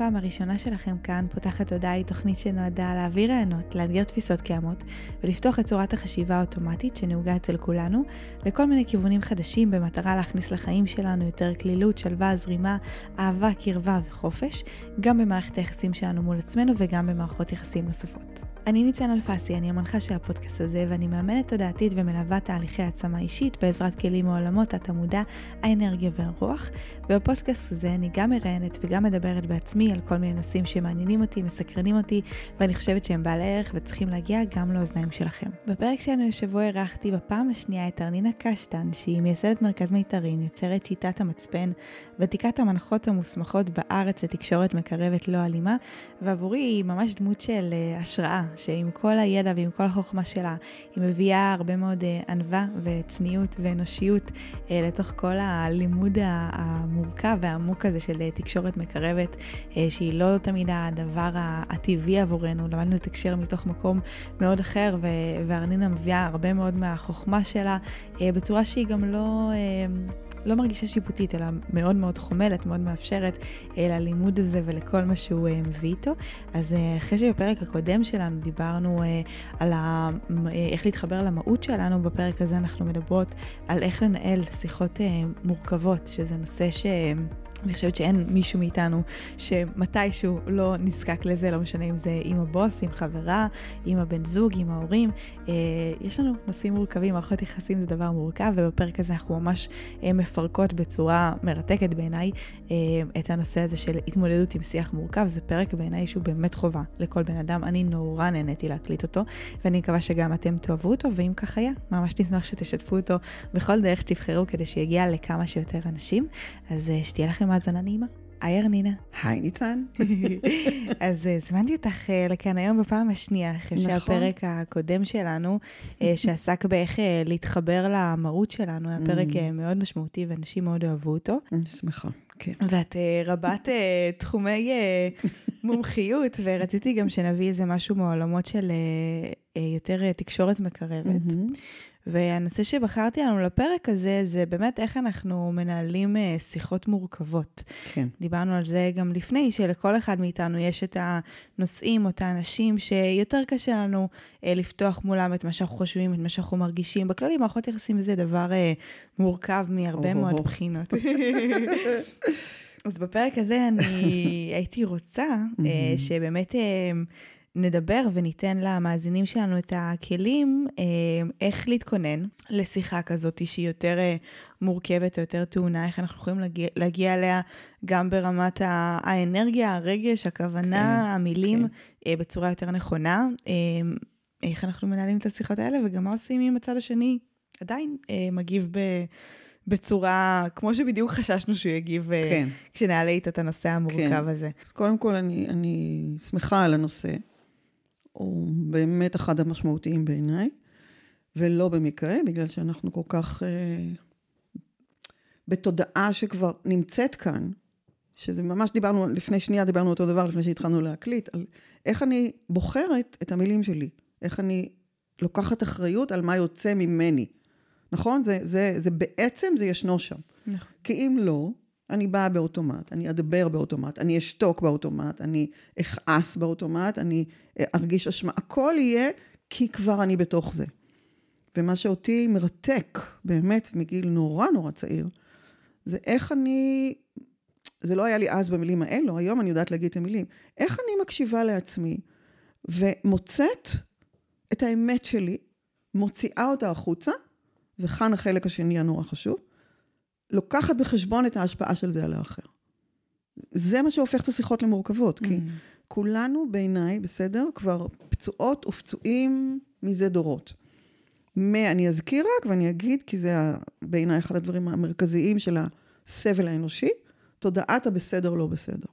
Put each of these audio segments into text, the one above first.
הפעם הראשונה שלכם כאן, פותחת תודעה היא תוכנית שנועדה להעביר רעיונות, לאתגר תפיסות קיימות ולפתוח את צורת החשיבה האוטומטית שנהוגה אצל כולנו לכל מיני כיוונים חדשים במטרה להכניס לחיים שלנו יותר כלילות, שלווה, זרימה, אהבה, קרבה וחופש, גם במערכת היחסים שלנו מול עצמנו וגם במערכות יחסים נוספות. אני ניצן אלפסי, אני המנחה של הפודקאסט הזה, ואני מאמנת תודעתית ומלווה תהליכי העצמה אישית בעזרת כלים מעולמות התמודה, האנרגיה והרוח. ובפודקאסט הזה אני גם מראיינת וגם מדברת בעצמי על כל מיני נושאים שמעניינים אותי, מסקרנים אותי, ואני חושבת שהם בעלי ערך וצריכים להגיע גם לאוזניים שלכם. בפרק שלנו השבוע אירחתי בפעם השנייה את ארנינה קשטן, שהיא מייסדת מרכז מיתרים, יוצרת שיטת המצפן, ותיקת המנחות המוסמכות בארץ לתקשורת מקרבת לא אלימה, ועבורי היא ממש דמות של uh, השראה. שעם כל הידע ועם כל החוכמה שלה, היא מביאה הרבה מאוד אה, ענווה וצניעות ואנושיות אה, לתוך כל הלימוד המורכב והעמוק הזה של אה, תקשורת מקרבת, שהיא לא תמיד הדבר הטבעי עבורנו, למדנו לתקשר מתוך מקום מאוד אחר, וארנינה מביאה הרבה מאוד מהחוכמה שלה בצורה שהיא גם לא... לא מרגישה שיפוטית, אלא מאוד מאוד חומלת, מאוד מאפשרת אה, ללימוד הזה ולכל מה שהוא אה, מביא איתו. אז אה, אחרי שבפרק הקודם שלנו דיברנו על ה... איך להתחבר למהות שלנו, בפרק הזה אנחנו מדברות על איך לנהל שיחות מורכבות, שזה נושא ש... אני חושבת שאין מישהו מאיתנו שמתישהו לא נזקק לזה, לא משנה אם זה עם הבוס, עם חברה, עם הבן זוג, עם ההורים. אה, יש לנו נושאים מורכבים, מערכות יחסים זה דבר מורכב, ובפרק הזה אנחנו ממש אה, מפרקות בצורה מרתקת בעיניי אה, את הנושא הזה של התמודדות עם שיח מורכב. זה פרק בעיניי שהוא באמת חובה לכל בן אדם. אני נורא נהניתי להקליט אותו, ואני מקווה שגם אתם תאהבו אותו, ואם כך היה, ממש נשמח שתשתפו אותו בכל דרך שתבחרו כדי שיגיע לכמה שיותר אנשים. אז שתהיה לכם האזנה נעימה. היי ארנינה. היי ניצן. אז אה, הזמנתי אותך אה, לכאן היום בפעם השנייה, אחרי נכון. שהפרק הקודם שלנו, אה, שעסק באיך להתחבר למהות שלנו, היה פרק mm. מאוד משמעותי ואנשים מאוד אהבו אותו. אני שמחה, כן. ואת רבת תחומי מומחיות, ורציתי גם שנביא איזה משהו מעולמות של יותר תקשורת מקרבת. והנושא שבחרתי לנו לפרק הזה, זה באמת איך אנחנו מנהלים אה, שיחות מורכבות. כן. דיברנו על זה גם לפני, שלכל אחד מאיתנו יש את הנושאים, או את האנשים שיותר קשה לנו אה, לפתוח מולם את מה שאנחנו חושבים, את מה שאנחנו מרגישים. בכללי, מערכות יחסים זה דבר אה, מורכב מהרבה מאוד בחינות. אז בפרק הזה אני הייתי רוצה שבאמת... נדבר וניתן למאזינים שלנו את הכלים אה, איך להתכונן לשיחה כזאת שהיא יותר אה, מורכבת או יותר טעונה, איך אנחנו יכולים להגיע, להגיע אליה גם ברמת האנרגיה, הרגש, הכוונה, כן, המילים, כן. אה, בצורה יותר נכונה. איך אנחנו מנהלים את השיחות האלה וגם מה עושים אם הצד השני עדיין מגיב ב... בצורה, כמו שבדיוק חששנו שהוא יגיב כן. כשנעלה איתו את הנושא המורכב כן. הזה. אז קודם כל, אני, אני שמחה על הנושא. הוא באמת אחד המשמעותיים בעיניי, ולא במקרה, בגלל שאנחנו כל כך אה, בתודעה שכבר נמצאת כאן, שזה ממש דיברנו, לפני שנייה דיברנו אותו דבר, לפני שהתחלנו להקליט, על איך אני בוחרת את המילים שלי, איך אני לוקחת אחריות על מה יוצא ממני. נכון? זה, זה, זה בעצם, זה ישנו שם. נכון. כי אם לא, אני באה באוטומט, אני אדבר באוטומט, אני אשתוק באוטומט, אני אכעס באוטומט, אני אה, ארגיש אשמה, הכל יהיה כי כבר אני בתוך זה. ומה שאותי מרתק, באמת, מגיל נורא נורא צעיר, זה איך אני, זה לא היה לי אז במילים האלו, היום אני יודעת להגיד את המילים, איך אני מקשיבה לעצמי ומוצאת את האמת שלי, מוציאה אותה החוצה, וכאן החלק השני הנורא חשוב, לוקחת בחשבון את ההשפעה של זה על האחר. זה מה שהופך את השיחות למורכבות, mm. כי כולנו בעיניי, בסדר, כבר פצועות ופצועים מזה דורות. מה, אני אזכיר רק ואני אגיד, כי זה בעיניי אחד הדברים המרכזיים של הסבל האנושי, תודעת הבסדר לא בסדר.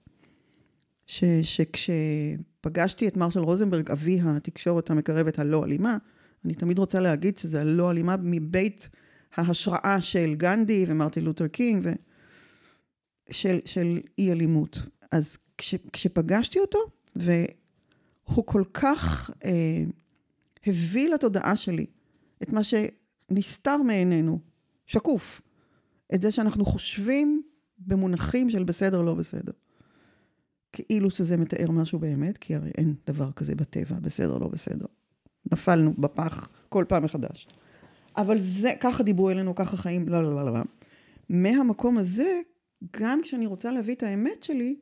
ש, שכשפגשתי את מרשל רוזנברג, אבי התקשורת המקרבת הלא אלימה, אני תמיד רוצה להגיד שזה לא אלימה מבית ההשראה של גנדי ומרטין לותר קינג, ו... של, של אי אלימות. אז כש, כשפגשתי אותו, והוא כל כך אה, הביא לתודעה שלי את מה שנסתר מעינינו, שקוף, את זה שאנחנו חושבים במונחים של בסדר, לא בסדר. כאילו שזה מתאר משהו באמת, כי הרי אין דבר כזה בטבע, בסדר, לא בסדר. נפלנו בפח כל פעם מחדש. אבל זה, ככה דיברו אלינו, ככה חיים, לא, לא, לא, לא. מהמקום הזה, גם כשאני רוצה להביא את האמת שלי,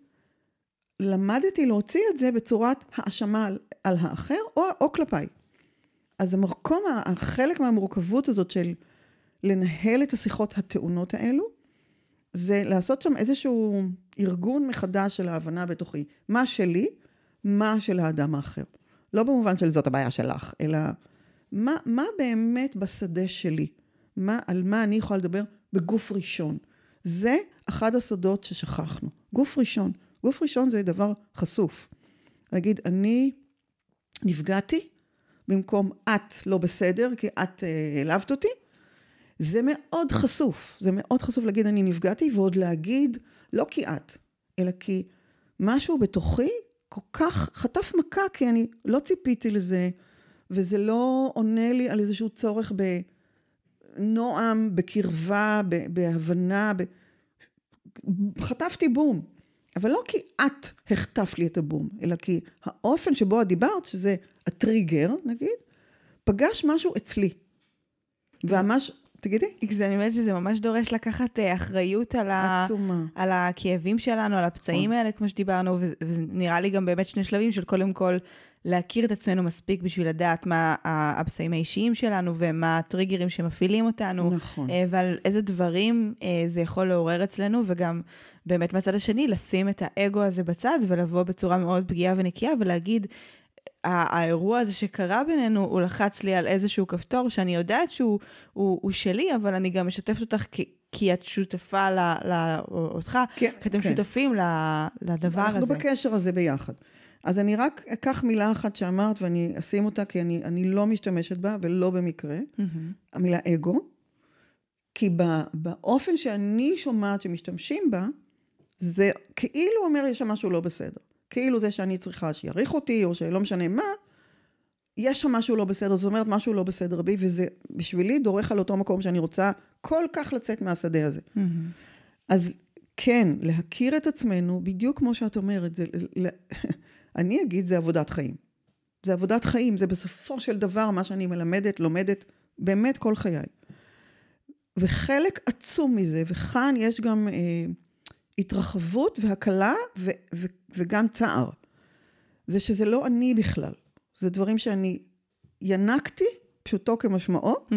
למדתי להוציא את זה בצורת האשמה על, על האחר או, או כלפיי. אז המקום, החלק מהמורכבות הזאת של לנהל את השיחות הטעונות האלו, זה לעשות שם איזשהו ארגון מחדש של ההבנה בתוכי. מה שלי, מה של האדם האחר. לא במובן של זאת הבעיה שלך, אלא מה, מה באמת בשדה שלי? מה, על מה אני יכולה לדבר בגוף ראשון? זה אחד הסודות ששכחנו. גוף ראשון. גוף ראשון זה דבר חשוף. להגיד, אני נפגעתי, במקום את לא בסדר, כי את אה, העלבת אותי, זה מאוד חשוף. זה מאוד חשוף להגיד, אני נפגעתי, ועוד להגיד, לא כי את, אלא כי משהו בתוכי כל כך חטף מכה, כי אני לא ציפיתי לזה, וזה לא עונה לי על איזשהו צורך בנועם, בקרבה, בהבנה, ב... חטפתי בום. אבל לא כי את החטפת לי את הבום, אלא כי האופן שבו את דיברת, שזה הטריגר, נגיד, פגש משהו אצלי. וממש, תגידי. זה, אני אומרת שזה ממש דורש לקחת אה, אחריות על, ה, על הכאבים שלנו, על הפצעים נכון. האלה, כמו שדיברנו, וזה נראה לי גם באמת שני שלבים של קודם כל להכיר את עצמנו מספיק בשביל לדעת מה הפצעים האישיים שלנו ומה הטריגרים שמפעילים אותנו, נכון. אה, ועל איזה דברים אה, זה יכול לעורר אצלנו, וגם באמת מהצד השני, לשים את האגו הזה בצד ולבוא בצורה מאוד פגיעה ונקייה ולהגיד, האירוע הזה שקרה בינינו, הוא לחץ לי על איזשהו כפתור שאני יודעת שהוא הוא, הוא שלי, אבל אני גם משתפת אותך כי, כי את שותפה ל, ל, אותך, כן, כי אתם כן. שותפים ל, לדבר אנחנו הזה. אנחנו בקשר הזה ביחד. אז אני רק אקח מילה אחת שאמרת ואני אשים אותה כי אני, אני לא משתמשת בה ולא במקרה, mm-hmm. המילה אגו, כי באופן שאני שומעת שמשתמשים בה, זה כאילו אומר יש שם משהו לא בסדר. כאילו זה שאני צריכה שיעריך אותי, או שלא משנה מה, יש שם משהו לא בסדר, זאת אומרת משהו לא בסדר בי, וזה בשבילי דורך על אותו מקום שאני רוצה כל כך לצאת מהשדה הזה. Mm-hmm. אז כן, להכיר את עצמנו, בדיוק כמו שאת אומרת, זה, אני אגיד, זה עבודת חיים. זה עבודת חיים, זה בסופו של דבר מה שאני מלמדת, לומדת, באמת כל חיי. וחלק עצום מזה, וכאן יש גם... אה, התרחבות והקלה ו- ו- וגם צער. זה שזה לא אני בכלל. זה דברים שאני ינקתי, פשוטו כמשמעו, mm.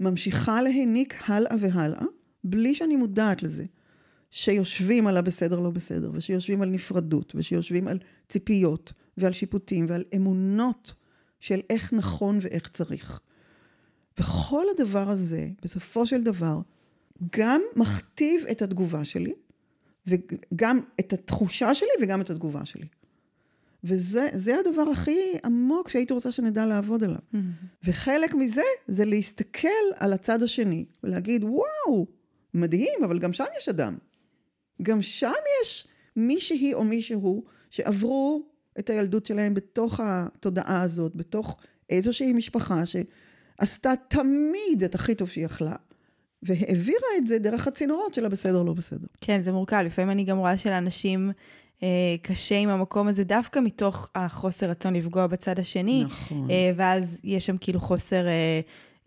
ממשיכה להעניק הלאה והלאה, בלי שאני מודעת לזה. שיושבים על הבסדר לא בסדר, ושיושבים על נפרדות, ושיושבים על ציפיות, ועל שיפוטים, ועל אמונות של איך נכון ואיך צריך. וכל הדבר הזה, בסופו של דבר, גם מכתיב את התגובה שלי, וגם את התחושה שלי וגם את התגובה שלי. וזה הדבר הכי עמוק שהייתי רוצה שנדע לעבוד עליו. Mm-hmm. וחלק מזה זה להסתכל על הצד השני ולהגיד, וואו, מדהים, אבל גם שם יש אדם. גם שם יש מישהי או מישהו שעברו את הילדות שלהם בתוך התודעה הזאת, בתוך איזושהי משפחה שעשתה תמיד את הכי טוב שהיא יכלה. והעבירה את זה דרך הצינורות של הבסדר לא בסדר. כן, זה מורכב. לפעמים אני גם רואה שלאנשים אה, קשה עם המקום הזה, דווקא מתוך החוסר רצון לפגוע בצד השני. נכון. אה, ואז יש שם כאילו חוסר... אה,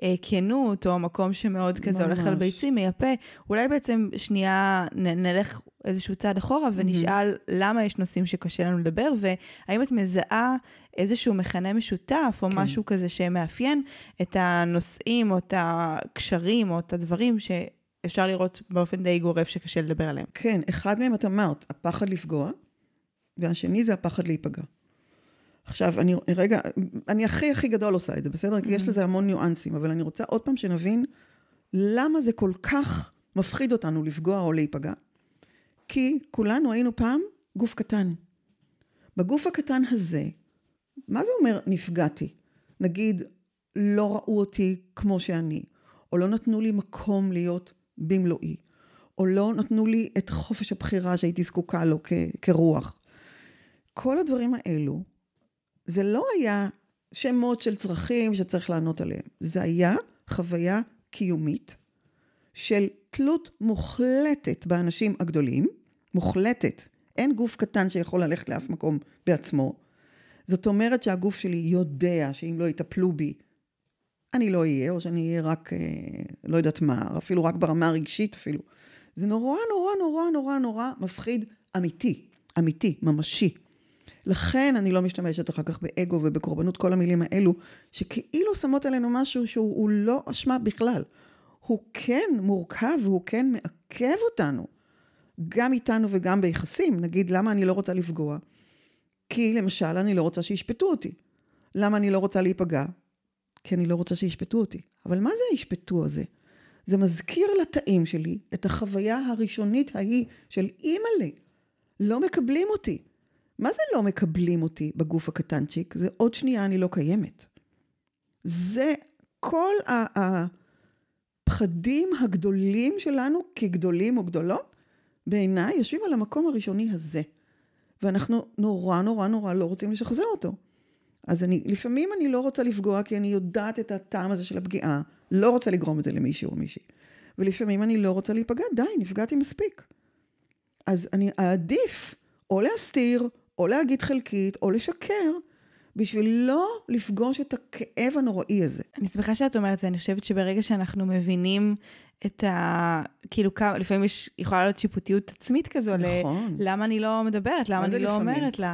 אה, כנות, או מקום שמאוד כזה ממש. הולך על ביצים, מייפה, אולי בעצם שנייה נ, נלך איזשהו צעד אחורה ונשאל mm-hmm. למה יש נושאים שקשה לנו לדבר, והאם את מזהה איזשהו מכנה משותף, או כן. משהו כזה שמאפיין את הנושאים, או את הקשרים, או את הדברים שאפשר לראות באופן די גורף שקשה לדבר עליהם. כן, אחד מהם את אמרת, הפחד לפגוע, והשני זה הפחד להיפגע. עכשיו, אני רגע, אני הכי הכי גדול עושה את זה, בסדר? כי יש mm-hmm. לזה המון ניואנסים, אבל אני רוצה עוד פעם שנבין למה זה כל כך מפחיד אותנו לפגוע או להיפגע. כי כולנו היינו פעם גוף קטן. בגוף הקטן הזה, מה זה אומר נפגעתי? נגיד, לא ראו אותי כמו שאני, או לא נתנו לי מקום להיות במלואי, או לא נתנו לי את חופש הבחירה שהייתי זקוקה לו כ- כרוח. כל הדברים האלו, זה לא היה שמות של צרכים שצריך לענות עליהם, זה היה חוויה קיומית של תלות מוחלטת באנשים הגדולים, מוחלטת. אין גוף קטן שיכול ללכת לאף מקום בעצמו. זאת אומרת שהגוף שלי יודע שאם לא יטפלו בי, אני לא אהיה, או שאני אהיה רק, אה, לא יודעת מה, אפילו רק ברמה הרגשית אפילו. זה נורא נורא נורא נורא נורא מפחיד אמיתי, אמיתי, ממשי. לכן אני לא משתמשת אחר כך באגו ובקורבנות, כל המילים האלו, שכאילו שמות עלינו משהו שהוא לא אשמה בכלל. הוא כן מורכב והוא כן מעכב אותנו, גם איתנו וגם ביחסים. נגיד, למה אני לא רוצה לפגוע? כי למשל, אני לא רוצה שישפטו אותי. למה אני לא רוצה להיפגע? כי אני לא רוצה שישפטו אותי. אבל מה זה הישפטו הזה? זה מזכיר לתאים שלי את החוויה הראשונית ההיא של אימא'לה, לא מקבלים אותי. מה זה לא מקבלים אותי בגוף הקטנצ'יק? זה עוד שנייה אני לא קיימת. זה כל הפחדים הגדולים שלנו כגדולים או גדולות, בעיניי יושבים על המקום הראשוני הזה. ואנחנו נורא נורא נורא לא רוצים לשחזר אותו. אז אני, לפעמים אני לא רוצה לפגוע כי אני יודעת את הטעם הזה של הפגיעה, לא רוצה לגרום את זה למישהו או מישהי. ולפעמים אני לא רוצה להיפגע, די, נפגעתי מספיק. אז אני אעדיף או להסתיר, או להגיד חלקית, או לשקר, בשביל לא לפגוש את הכאב הנוראי הזה. אני שמחה שאת אומרת זה, אני חושבת שברגע שאנחנו מבינים את ה... כאילו, כמה, לפעמים יש, יכולה להיות שיפוטיות עצמית כזו, נכון. ל... למה אני לא מדברת, למה אני לא? אומרת לה.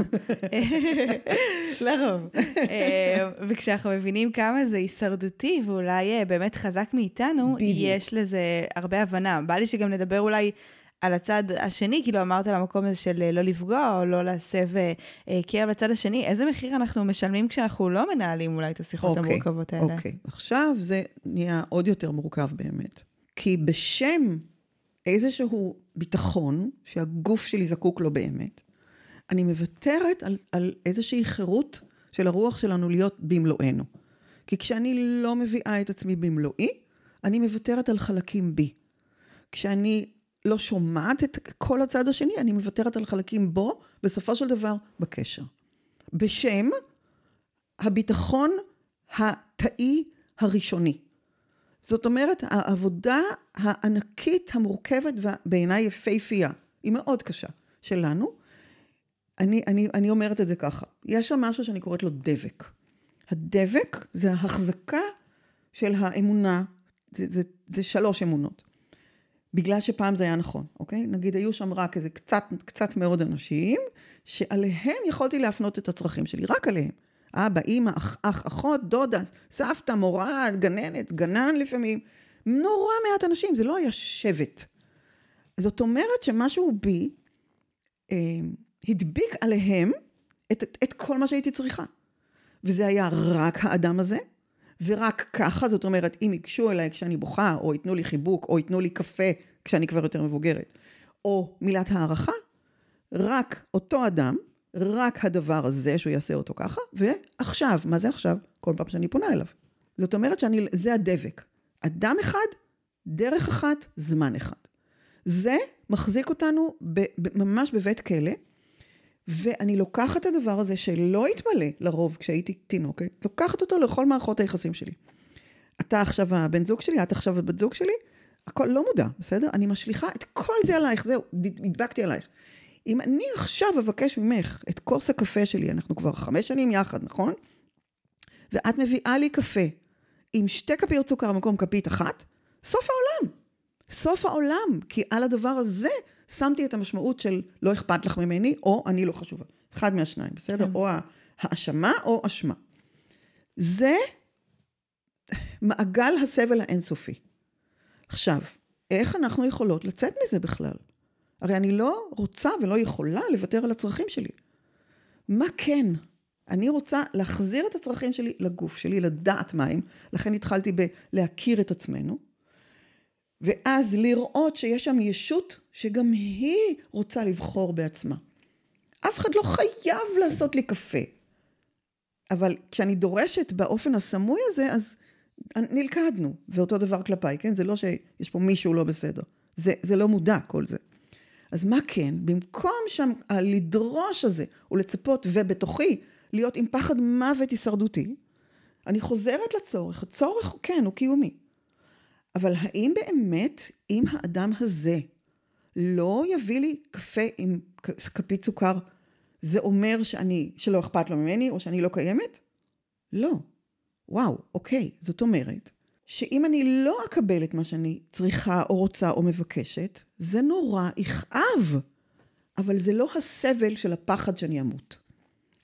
לרוב. אה, וכשאנחנו מבינים כמה זה הישרדותי, ואולי אה, באמת חזק מאיתנו, בדיוק. יש לזה הרבה הבנה. בא לי שגם נדבר אולי... על הצד השני, כאילו אמרת על המקום הזה של אה, לא לפגוע או לא להסב אה, אה, קרב לצד השני, איזה מחיר אנחנו משלמים כשאנחנו לא מנהלים אולי את השיחות אוקיי, המורכבות האלה? אוקיי, עכשיו זה נהיה עוד יותר מורכב באמת. כי בשם איזשהו ביטחון, שהגוף שלי זקוק לו באמת, אני מוותרת על, על איזושהי חירות של הרוח שלנו להיות במלואנו. כי כשאני לא מביאה את עצמי במלואי, אני מוותרת על חלקים בי. כשאני לא שומעת את כל הצד השני, אני מוותרת על חלקים בו, בסופו של דבר, בקשר. בשם הביטחון התאי הראשוני. זאת אומרת, העבודה הענקית, המורכבת, ובעיניי יפהפייה, היא מאוד קשה, שלנו. אני, אני, אני אומרת את זה ככה, יש שם משהו שאני קוראת לו דבק. הדבק זה ההחזקה של האמונה, זה, זה, זה שלוש אמונות. בגלל שפעם זה היה נכון, אוקיי? נגיד היו שם רק איזה קצת, קצת מאוד אנשים, שעליהם יכולתי להפנות את הצרכים שלי, רק עליהם. אבא, אימא, אח, אח, אחות, דודה, סבתא, מורה, גננת, גנן לפעמים. נורא מעט אנשים, זה לא היה שבט. זאת אומרת שמשהו בי אה, הדביק עליהם את, את, כל מה שהייתי צריכה. וזה היה רק האדם הזה, ורק ככה, זאת אומרת, אם ייגשו אליי כשאני בוכה, או ייתנו לי חיבוק, או ייתנו לי קפה כשאני כבר יותר מבוגרת, או מילת הערכה, רק אותו אדם, רק הדבר הזה שהוא יעשה אותו ככה, ועכשיו, מה זה עכשיו? כל פעם שאני פונה אליו. זאת אומרת שאני, זה הדבק. אדם אחד, דרך אחת, זמן אחד. זה מחזיק אותנו ב, ב, ממש בבית כלא, ואני לוקחת את הדבר הזה שלא התמלא לרוב כשהייתי תינוקת, לוקחת אותו לכל מערכות היחסים שלי. אתה עכשיו הבן זוג שלי, את עכשיו הבת זוג שלי, הכל לא מודע, בסדר? אני משליכה את כל זה עלייך, זהו, הדבקתי עלייך. אם אני עכשיו אבקש ממך את כוס הקפה שלי, אנחנו כבר חמש שנים יחד, נכון? ואת מביאה לי קפה עם שתי כפיות סוכר במקום כפית אחת, סוף העולם. סוף העולם, כי על הדבר הזה שמתי את המשמעות של לא אכפת לך ממני, או אני לא חשובה. אחד מהשניים, בסדר? כן. או האשמה או אשמה. זה מעגל הסבל האינסופי. עכשיו, איך אנחנו יכולות לצאת מזה בכלל? הרי אני לא רוצה ולא יכולה לוותר על הצרכים שלי. מה כן? אני רוצה להחזיר את הצרכים שלי לגוף שלי, לדעת מהם, לכן התחלתי בלהכיר את עצמנו, ואז לראות שיש שם ישות שגם היא רוצה לבחור בעצמה. אף אחד לא חייב לעשות לי קפה. אבל כשאני דורשת באופן הסמוי הזה, אז נלכדנו, ואותו דבר כלפיי, כן? זה לא שיש פה מישהו לא בסדר. זה, זה לא מודע כל זה. אז מה כן? במקום שם לדרוש הזה ולצפות, ובתוכי להיות עם פחד מוות הישרדותי, אני חוזרת לצורך. הצורך, כן, הוא קיומי. אבל האם באמת, אם האדם הזה לא יביא לי קפה עם כפית סוכר, זה אומר שאני, שלא אכפת לו ממני, או שאני לא קיימת? לא. וואו, אוקיי, זאת אומרת, שאם אני לא אקבל את מה שאני צריכה או רוצה או מבקשת, זה נורא יכאב. אבל זה לא הסבל של הפחד שאני אמות.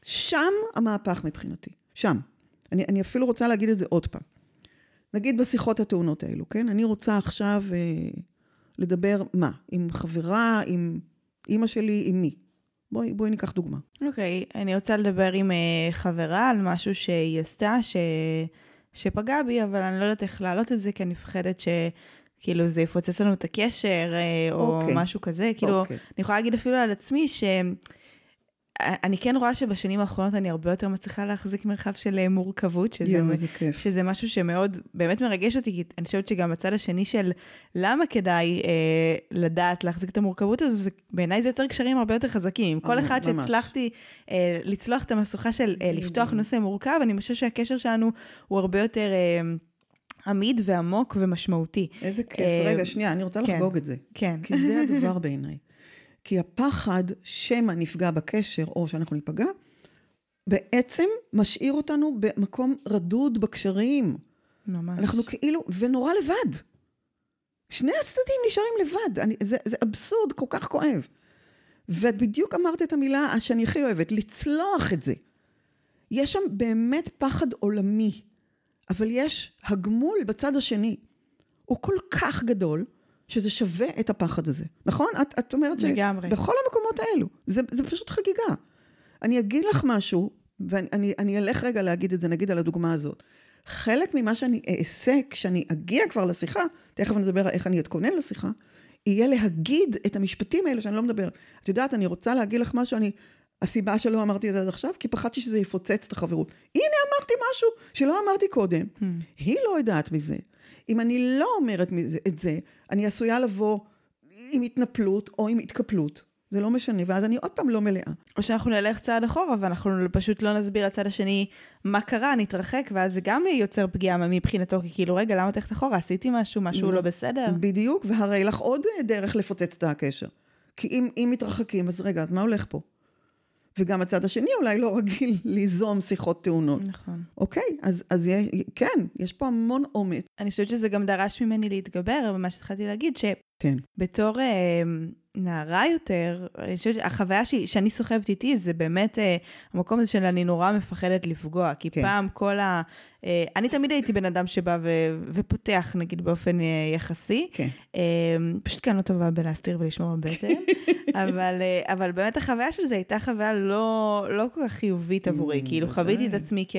שם המהפך מבחינתי. שם. אני, אני אפילו רוצה להגיד את זה עוד פעם. נגיד בשיחות הטעונות האלו, כן? אני רוצה עכשיו אה, לדבר, מה? עם חברה, עם אימא שלי, עם מי? בואי, בואי ניקח דוגמה. אוקיי, okay, אני רוצה לדבר עם uh, חברה על משהו שהיא עשתה, ש... שפגע בי, אבל אני לא יודעת איך להעלות את זה, כי אני מפחדת ש... כאילו זה יפוצץ לנו את הקשר, אה, או okay. אוקיי. משהו כזה. כאילו, okay. אוקיי. אני יכולה להגיד אפילו על עצמי, ש... אני כן רואה שבשנים האחרונות אני הרבה יותר מצליחה להחזיק מרחב של אה, מורכבות, שזה, יום, כיף. שזה משהו שמאוד באמת מרגש אותי, כי אני חושבת שגם הצד השני של למה כדאי אה, לדעת להחזיק את המורכבות הזו, בעיניי זה יוצר קשרים הרבה יותר חזקים. כל אחד שהצלחתי אה, לצלוח את המשוכה של אה, לפתוח נושא מורכב, אני חושבת שהקשר שלנו הוא הרבה יותר... אה, עמיד ועמוק ומשמעותי. איזה כיף. אה, רגע, שנייה, אני רוצה כן, לחגוג את זה. כן. כי זה הדבר בעיניי. כי הפחד שמא נפגע בקשר או שאנחנו ניפגע, בעצם משאיר אותנו במקום רדוד בקשרים. ממש. אנחנו כאילו, ונורא לבד. שני הצדדים נשארים לבד. אני, זה, זה אבסורד כל כך כואב. ואת בדיוק אמרת את המילה שאני הכי אוהבת, לצלוח את זה. יש שם באמת פחד עולמי, אבל יש הגמול בצד השני. הוא כל כך גדול, שזה שווה את הפחד הזה, נכון? את, את אומרת לגמרי. שבכל המקומות האלו, זה, זה פשוט חגיגה. אני אגיד לך משהו, ואני אני אלך רגע להגיד את זה, נגיד על הדוגמה הזאת. חלק ממה שאני אעשה כשאני אגיע כבר לשיחה, תכף אני אדבר על איך אני אתכונן לשיחה, יהיה להגיד את המשפטים האלה שאני לא מדבר. את יודעת, אני רוצה להגיד לך משהו, אני... הסיבה שלא אמרתי את זה עד עכשיו, כי פחדתי שזה יפוצץ את החברות. הנה אמרתי משהו שלא אמרתי קודם. Hmm. היא לא יודעת מזה. אם אני לא אומרת את זה, אני עשויה לבוא עם התנפלות או עם התקפלות. זה לא משנה, ואז אני עוד פעם לא מלאה. או שאנחנו נלך צעד אחורה, ואנחנו פשוט לא נסביר לצד השני מה קרה, נתרחק, ואז זה גם יוצר פגיעה מבחינתו, כי כאילו, רגע, למה תלכת אחורה? עשיתי משהו, משהו לא בסדר? בדיוק, והרי לך עוד דרך לפוצץ את הקשר. כי אם, אם מתרחקים, אז רגע, אז מה הולך פה? וגם הצד השני אולי לא רגיל ליזום שיחות טעונות. נכון. אוקיי, אז, אז כן, יש פה המון אומץ. אני חושבת שזה גם דרש ממני להתגבר, אבל מה שהתחלתי להגיד, שבתור כן. אה, נערה יותר, אני חושבת שהחוויה ש... שאני סוחבת איתי זה באמת אה, המקום הזה של אני נורא מפחדת לפגוע, כי כן. פעם כל ה... אה, אני תמיד הייתי בן אדם שבא ו... ופותח, נגיד, באופן אה, יחסי. כן. אה, פשוט כאן לא טובה בלהסתיר ולשמור בבטן, אבל, אה, אבל באמת החוויה של זה הייתה חוויה לא, לא כל כך חיובית עבורי. Mm, כאילו, חוויתי את עצמי כ...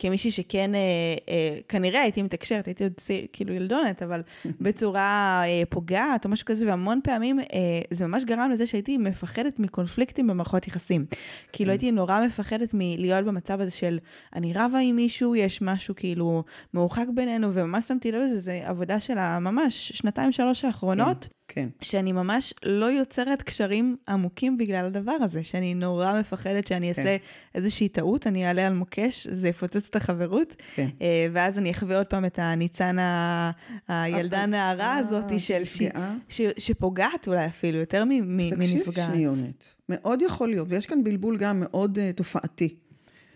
כמישהי שכן, אה, אה, כנראה הייתי מתקשרת, הייתי עוד צי... כאילו ילדונת, אבל בצורה אה, פוגעת או משהו כזה, והמון פעמים אה, זה ממש גרם לזה שהייתי מפחדת מקונפליקטים במערכות יחסים. כאילו כן. הייתי נורא מפחדת מלהיות במצב הזה של אני רבה עם מישהו, יש משהו כאילו מרוחק בינינו, וממש שמתי לב לזה, זה עבודה של הממש שנתיים, שלוש האחרונות. כן. שאני ממש לא יוצרת קשרים עמוקים בגלל הדבר הזה, שאני נורא מפחדת שאני כן. אעשה איזושהי טעות, אני אעלה על מוקש, זה יפוצץ את החברות, כן. אה, ואז אני אחווה עוד פעם את הניצן ה... הילדה הנערה אה, הזאת, של... ש... ש... שפוגעת אולי אפילו, יותר מנפגעת. תקשיב שניונת, מאוד יכול להיות, ויש כאן בלבול גם מאוד uh, תופעתי,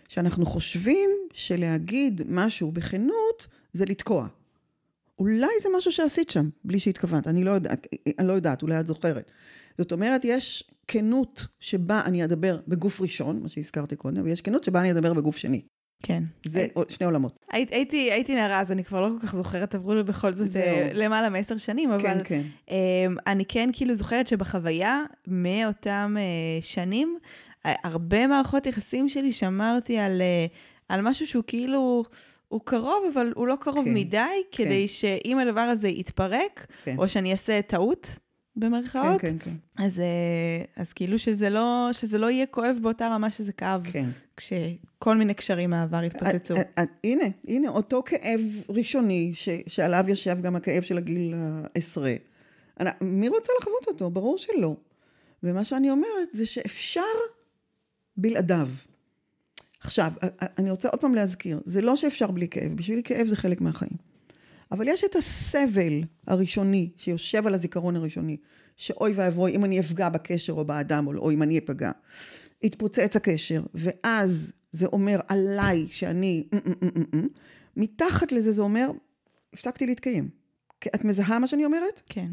שאנחנו חושבים שלהגיד משהו בכנות זה לתקוע. אולי זה משהו שעשית שם, בלי שהתכוונת, אני לא יודעת, אני לא יודעת, אולי את זוכרת. זאת אומרת, יש כנות שבה אני אדבר בגוף ראשון, מה שהזכרתי קודם, ויש כנות שבה אני אדבר בגוף שני. כן. זה הי... שני עולמות. הי... הייתי, הייתי נערה, אז אני כבר לא כל כך זוכרת, עברו לי בכל זאת זהו. אה, למעלה מעשר שנים, אבל... כן, כן. אה, אני כן כאילו זוכרת שבחוויה, מאותם אה, שנים, הרבה מערכות יחסים שלי שמרתי על, על משהו שהוא כאילו... הוא קרוב, אבל הוא לא קרוב כן, מדי, כדי כן. שאם הדבר הזה יתפרק, כן. או שאני אעשה טעות, במרכאות. כן, כן, כן. אז, אה, אז כאילו שזה לא, שזה לא יהיה כואב באותה רמה שזה כאב, כן. כשכל מיני קשרים מהעבר התפוצצו. אה, אה, הנה, הנה, אותו כאב ראשוני, ש, שעליו יושב גם הכאב של הגיל העשרה. מי רוצה לחוות אותו? ברור שלא. ומה שאני אומרת זה שאפשר בלעדיו. עכשיו, אני רוצה עוד פעם להזכיר, זה לא שאפשר בלי כאב, בשבילי כאב זה חלק מהחיים. אבל יש את הסבל הראשוני שיושב על הזיכרון הראשוני, שאוי ואבוי, אם אני אפגע בקשר או באדם, או אם אני אפגע, יתפוצץ הקשר, ואז זה אומר עליי שאני... מתחת לזה זה אומר, הפסקתי להתקיים. את מזהה מה שאני אומרת? כן.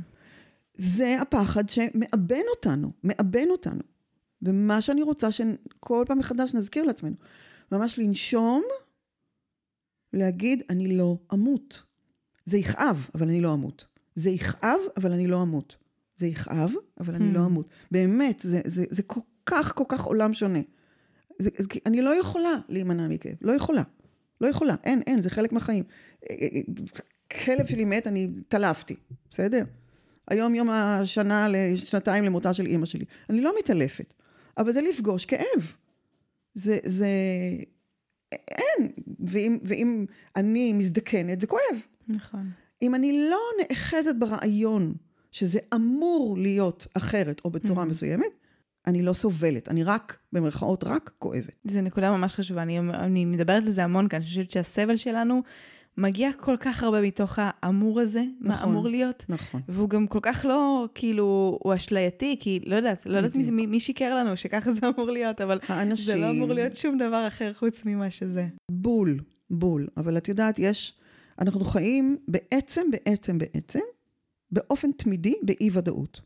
זה הפחד שמאבן אותנו, מאבן אותנו. ומה שאני רוצה שכל פעם מחדש נזכיר לעצמנו, ממש לנשום, להגיד, אני לא אמות. זה יכאב, אבל אני לא אמות. זה יכאב, אבל אני לא אמות. זה יכאב, אבל אני לא hmm. אמות. באמת, זה, זה, זה כל כך, כל כך עולם שונה. זה, אני לא יכולה להימנע מכאב, לא יכולה. לא יכולה, אין, אין, זה חלק מהחיים. אה, אה, כלב שלי מת, אני טלפתי, בסדר? היום יום השנה לשנתיים למותה של אימא שלי. אני לא מתעלפת, אבל זה לפגוש כאב. זה, זה, אין. ואם, ואם אני מזדקנת, זה כואב. נכון. אם אני לא נאחזת ברעיון שזה אמור להיות אחרת או בצורה mm-hmm. מסוימת, אני לא סובלת, אני רק, במרכאות, רק כואבת. זו נקודה ממש חשובה, אני, אני מדברת על זה המון כאן, אני חושבת שהסבל שלנו מגיע כל כך הרבה מתוך האמור הזה, נכון, מה אמור להיות. נכון. והוא גם כל כך לא, כאילו, הוא אשלייתי, כי לא יודעת, לא יודעת מי, מי שיקר לנו שככה זה אמור להיות, אבל האנשים... זה לא אמור להיות שום דבר אחר חוץ ממה שזה. בול, בול. אבל את יודעת, יש, אנחנו חיים בעצם, בעצם, בעצם, באופן תמידי באי-ודאות.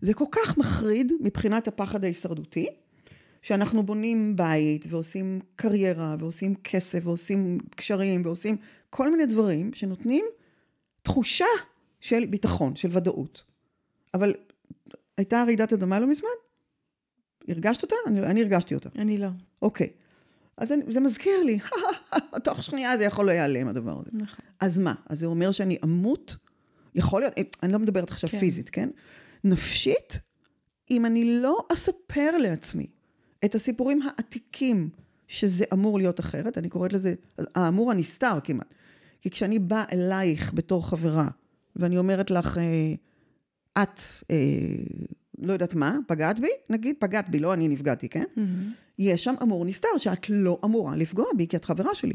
זה כל כך מחריד מבחינת הפחד ההישרדותי, שאנחנו בונים בית ועושים קריירה ועושים כסף ועושים קשרים ועושים כל מיני דברים שנותנים תחושה של ביטחון, של ודאות. אבל הייתה רעידת אדמה לא מזמן? הרגשת אותה? אני, אני הרגשתי אותה. אני לא. אוקיי. אז אני, זה מזכיר לי, תוך שנייה זה יכול להיעלם הדבר הזה. נכון. אז מה? אז זה אומר שאני אמות? יכול להיות, אני לא מדברת עכשיו כן. פיזית, כן? נפשית, אם אני לא אספר לעצמי את הסיפורים העתיקים שזה אמור להיות אחרת, אני קוראת לזה האמור הנסתר כמעט. כי כשאני באה אלייך בתור חברה, ואני אומרת לך, אה, את, אה, לא יודעת מה, פגעת בי? נגיד, פגעת בי, לא אני נפגעתי, כן? Mm-hmm. יש שם אמור נסתר, שאת לא אמורה לפגוע בי, כי את חברה שלי.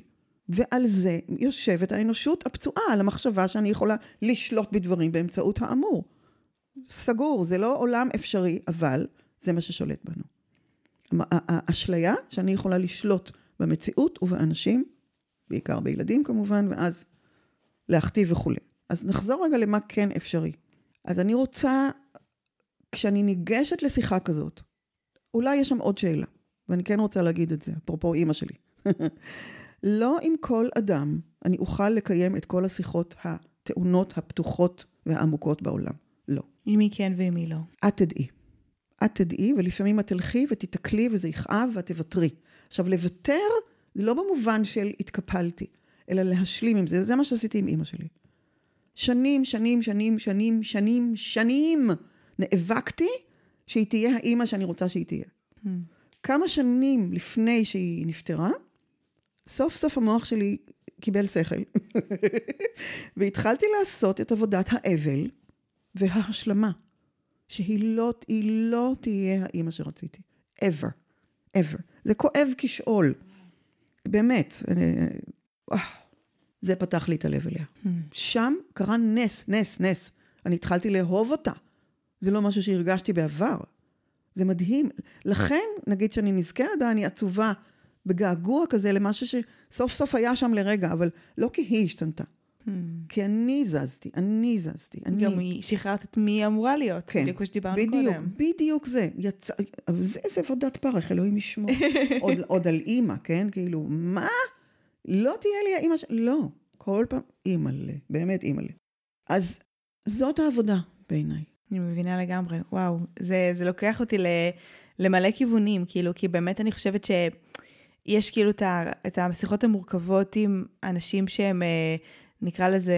ועל זה יושבת האנושות הפצועה, על המחשבה שאני יכולה לשלוט בדברים באמצעות האמור. סגור, זה לא עולם אפשרי, אבל זה מה ששולט בנו. האשליה שאני יכולה לשלוט במציאות ובאנשים, בעיקר בילדים כמובן, ואז להכתיב וכולי. אז נחזור רגע למה כן אפשרי. אז אני רוצה, כשאני ניגשת לשיחה כזאת, אולי יש שם עוד שאלה, ואני כן רוצה להגיד את זה, אפרופו אימא שלי. לא עם כל אדם אני אוכל לקיים את כל השיחות הטעונות, הפתוחות והעמוקות בעולם. לא. עם מי כן ועם מי לא. את תדעי. את תדעי, ולפעמים את תלכי ותתקלי וזה יכאב ואת תוותרי. עכשיו, לוותר לא במובן של התקפלתי, אלא להשלים עם זה. זה מה שעשיתי עם אימא שלי. שנים, שנים, שנים, שנים, שנים, שנים נאבקתי שהיא תהיה האימא שאני רוצה שהיא תהיה. Hmm. כמה שנים לפני שהיא נפטרה, סוף סוף המוח שלי קיבל שכל, והתחלתי לעשות את עבודת האבל וההשלמה. שהיא לא, לא תהיה האימא שרציתי. ever. ever. זה כואב כשאול. באמת. אה, זה פתח לי את הלב אליה. Hmm. שם קרה נס, נס, נס. אני התחלתי לאהוב אותה. זה לא משהו שהרגשתי בעבר. זה מדהים. לכן, נגיד שאני נזכרת בה, אני עצובה בגעגוע כזה למשהו שסוף סוף היה שם לרגע, אבל לא כי היא השתנתה. Hmm. כי אני זזתי, אני זזתי, אני... גם שחררת את מי היא אמורה להיות, כן, בדיוק כמו שדיברנו בדיוק, קודם. בדיוק זה. יצא, זה, זה עבודת פרך, אלוהים ישמור. עוד, עוד על אימא, כן? כאילו, מה? לא תהיה לי האימא ש... לא, כל פעם אימא'לה, באמת אימא'לה. אז זאת העבודה בעיניי. אני מבינה לגמרי, וואו, זה, זה לוקח אותי ל, למלא כיוונים, כאילו, כי באמת אני חושבת שיש כאילו את, השיחות המורכבות עם אנשים שהם... אה, נקרא לזה,